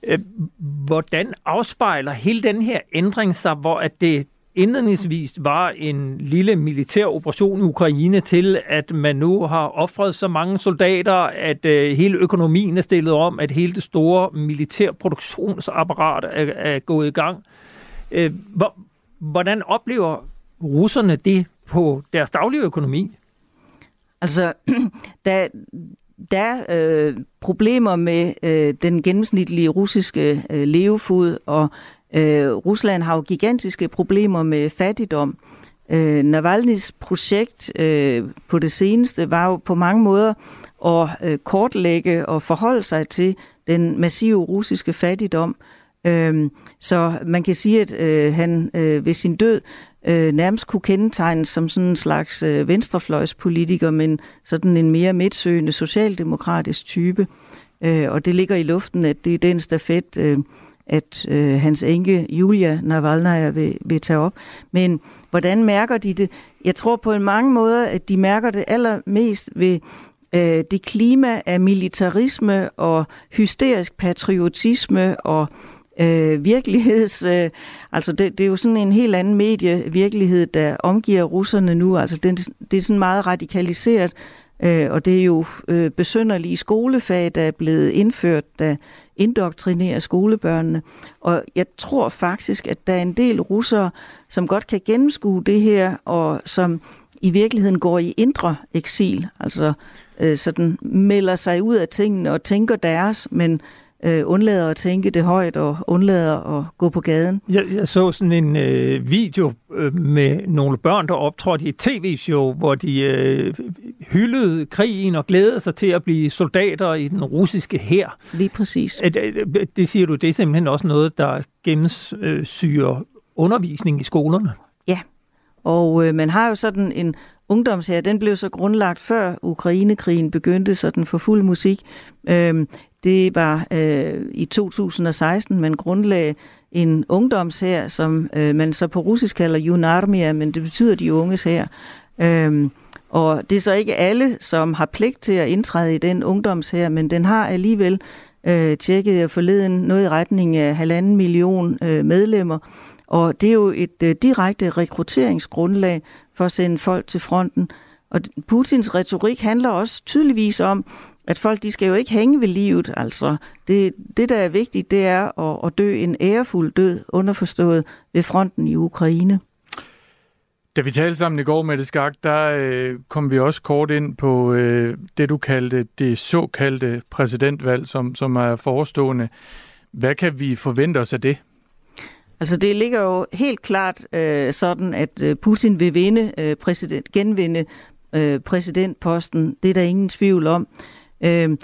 Øh, hvordan afspejler hele den her ændring sig, hvor at det indledningsvis var en lille militær operation i Ukraine til, at man nu har offret så mange soldater, at øh, hele økonomien er stillet om, at hele det store militærproduktionsapparat er, er gået i gang. Øh, hvor, hvordan oplever russerne det på deres daglige økonomi? Altså, [CLEARS THROAT] der, der er øh, problemer med øh, den gennemsnitlige russiske øh, levefod, og Øh, Rusland har jo gigantiske problemer med fattigdom. Øh, Navalny's projekt øh, på det seneste var jo på mange måder at øh, kortlægge og forholde sig til den massive russiske fattigdom. Øh, så man kan sige, at øh, han øh, ved sin død øh, nærmest kunne kendetegnes som sådan en slags øh, venstrefløjspolitiker, men sådan en mere midtsøgende socialdemokratisk type. Øh, og det ligger i luften, at det er den stafet, øh, at øh, hans enke Julia Navalnaya vil, vil tage op. Men hvordan mærker de det? Jeg tror på en mange måder, at de mærker det allermest ved øh, det klima af militarisme og hysterisk patriotisme og øh, virkeligheds... Øh, altså det, det er jo sådan en helt anden medievirkelighed, der omgiver russerne nu. Altså det, det er sådan meget radikaliseret, øh, og det er jo øh, besønderlige skolefag, der er blevet indført, der indoktrinere skolebørnene. Og jeg tror faktisk, at der er en del russere, som godt kan gennemskue det her, og som i virkeligheden går i indre eksil, altså øh, sådan melder sig ud af tingene og tænker deres, men øh, undlader at tænke det højt og undlader at gå på gaden. Jeg, jeg så sådan en øh, video øh, med nogle børn, der optrådte i et tv-show, hvor de øh, hyldede krigen og glædede sig til at blive soldater i den russiske hær. Lige præcis. Det, det siger du, det er simpelthen også noget, der gennemsyrer undervisning i skolerne. Ja, og øh, man har jo sådan en ungdomshær, den blev så grundlagt før Ukrainekrigen begyndte sådan for fuld musik. Øhm, det var øh, i 2016, man grundlagde en ungdomshær, som øh, man så på russisk kalder Junarmia, men det betyder de unges her. Øhm, og det er så ikke alle, som har pligt til at indtræde i den ungdomshær, men den har alligevel øh, tjekket jeg forleden noget i retning af halvanden million øh, medlemmer. Og det er jo et øh, direkte rekrutteringsgrundlag for at sende folk til fronten. Og Putins retorik handler også tydeligvis om, at folk de skal jo ikke hænge ved livet. Altså, det, det der er vigtigt, det er at, at dø en ærefuld død, underforstået ved fronten i Ukraine. Da vi talte sammen i går med det skak, der øh, kom vi også kort ind på øh, det, du kaldte det såkaldte præsidentvalg, som, som er forestående. Hvad kan vi forvente os af det? Altså det ligger jo helt klart øh, sådan, at øh, Putin vil vinde øh, præsident, genvinde øh, præsidentposten. Det er der ingen tvivl om. Øh,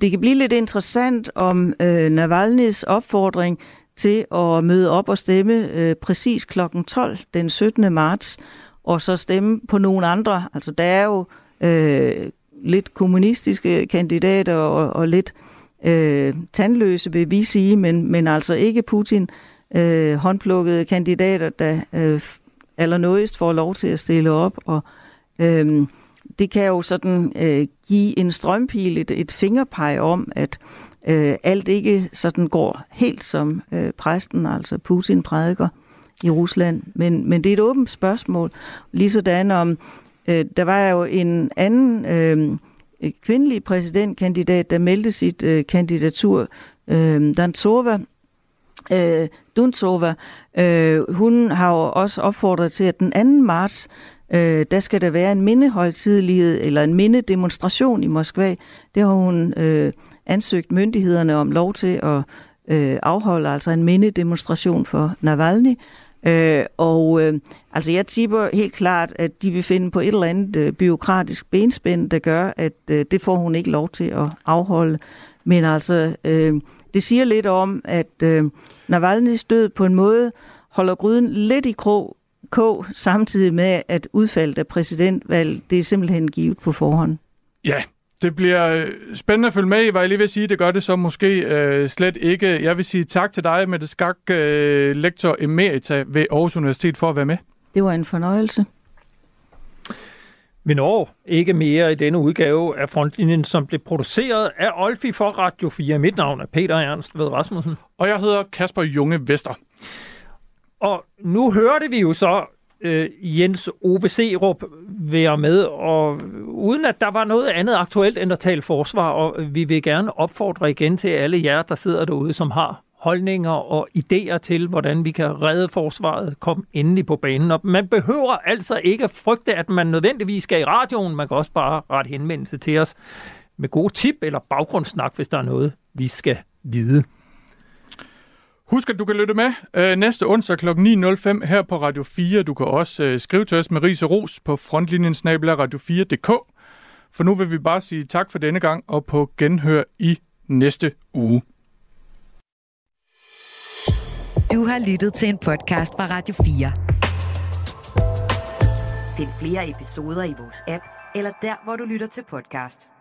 det kan blive lidt interessant om øh, Navalny's opfordring til at møde op og stemme øh, præcis kl. 12 den 17. marts, og så stemme på nogle andre. Altså der er jo øh, lidt kommunistiske kandidater og, og lidt øh, tandløse, vil vi sige, men, men altså ikke Putin øh, håndplukkede kandidater, der øh, allernådigst får lov til at stille op. Og øh, det kan jo sådan øh, give en strømpil, et, et fingerpeg om, at øh, alt ikke sådan går helt som øh, præsten, altså Putin prædiker i Rusland. Men, men det er et åbent spørgsmål. Ligesådan om, øh, der var jo en anden øh, kvindelig præsidentkandidat, der meldte sit øh, kandidatur, øh, Dantsova, øh, Duntsova, øh, hun har jo også opfordret til, at den 2. marts, øh, der skal der være en mindehøjtidlighed eller en mindedemonstration i Moskva. Det har hun øh, ansøgt myndighederne om lov til at øh, afholde, altså en mindedemonstration for Navalny. Øh, og øh, altså jeg tipper helt klart, at de vil finde på et eller andet øh, byråkratisk benspænd, der gør, at øh, det får hun ikke lov til at afholde. Men altså, øh, det siger lidt om, at øh, Navalny's død på en måde holder gryden lidt i krog, kog, samtidig med, at udfaldet af præsidentvalg, det er simpelthen givet på forhånd. Ja, det bliver øh, spændende at følge med i, hvad jeg lige vil sige. Det gør det så måske øh, slet ikke. Jeg vil sige tak til dig, Mette Skak, øh, lektor emerita ved Aarhus Universitet, for at være med. Det var en fornøjelse. Vi når ikke mere i denne udgave af Frontlinjen, som blev produceret af Olfi for Radio 4. Mit navn er Peter Ernst ved Rasmussen. Og jeg hedder Kasper Junge Vester. Og nu hørte vi jo så øh, Jens Ove Serup være med, og uden at der var noget andet aktuelt end at tale forsvar, og vi vil gerne opfordre igen til alle jer, der sidder derude, som har holdninger og idéer til, hvordan vi kan redde forsvaret, kom endelig på banen. Og man behøver altså ikke at frygte, at man nødvendigvis skal i radioen. Man kan også bare rette henvendelse til os med gode tip eller baggrundssnak, hvis der er noget, vi skal vide. Husk, at du kan lytte med øh, næste onsdag kl. 9.05 her på Radio 4. Du kan også øh, skrive til os med ris og ros på frontlinjen radio4.dk. For nu vil vi bare sige tak for denne gang og på genhør i næste uge. Du har lyttet til en podcast fra Radio 4. Find flere episoder i vores app, eller der, hvor du lytter til podcast.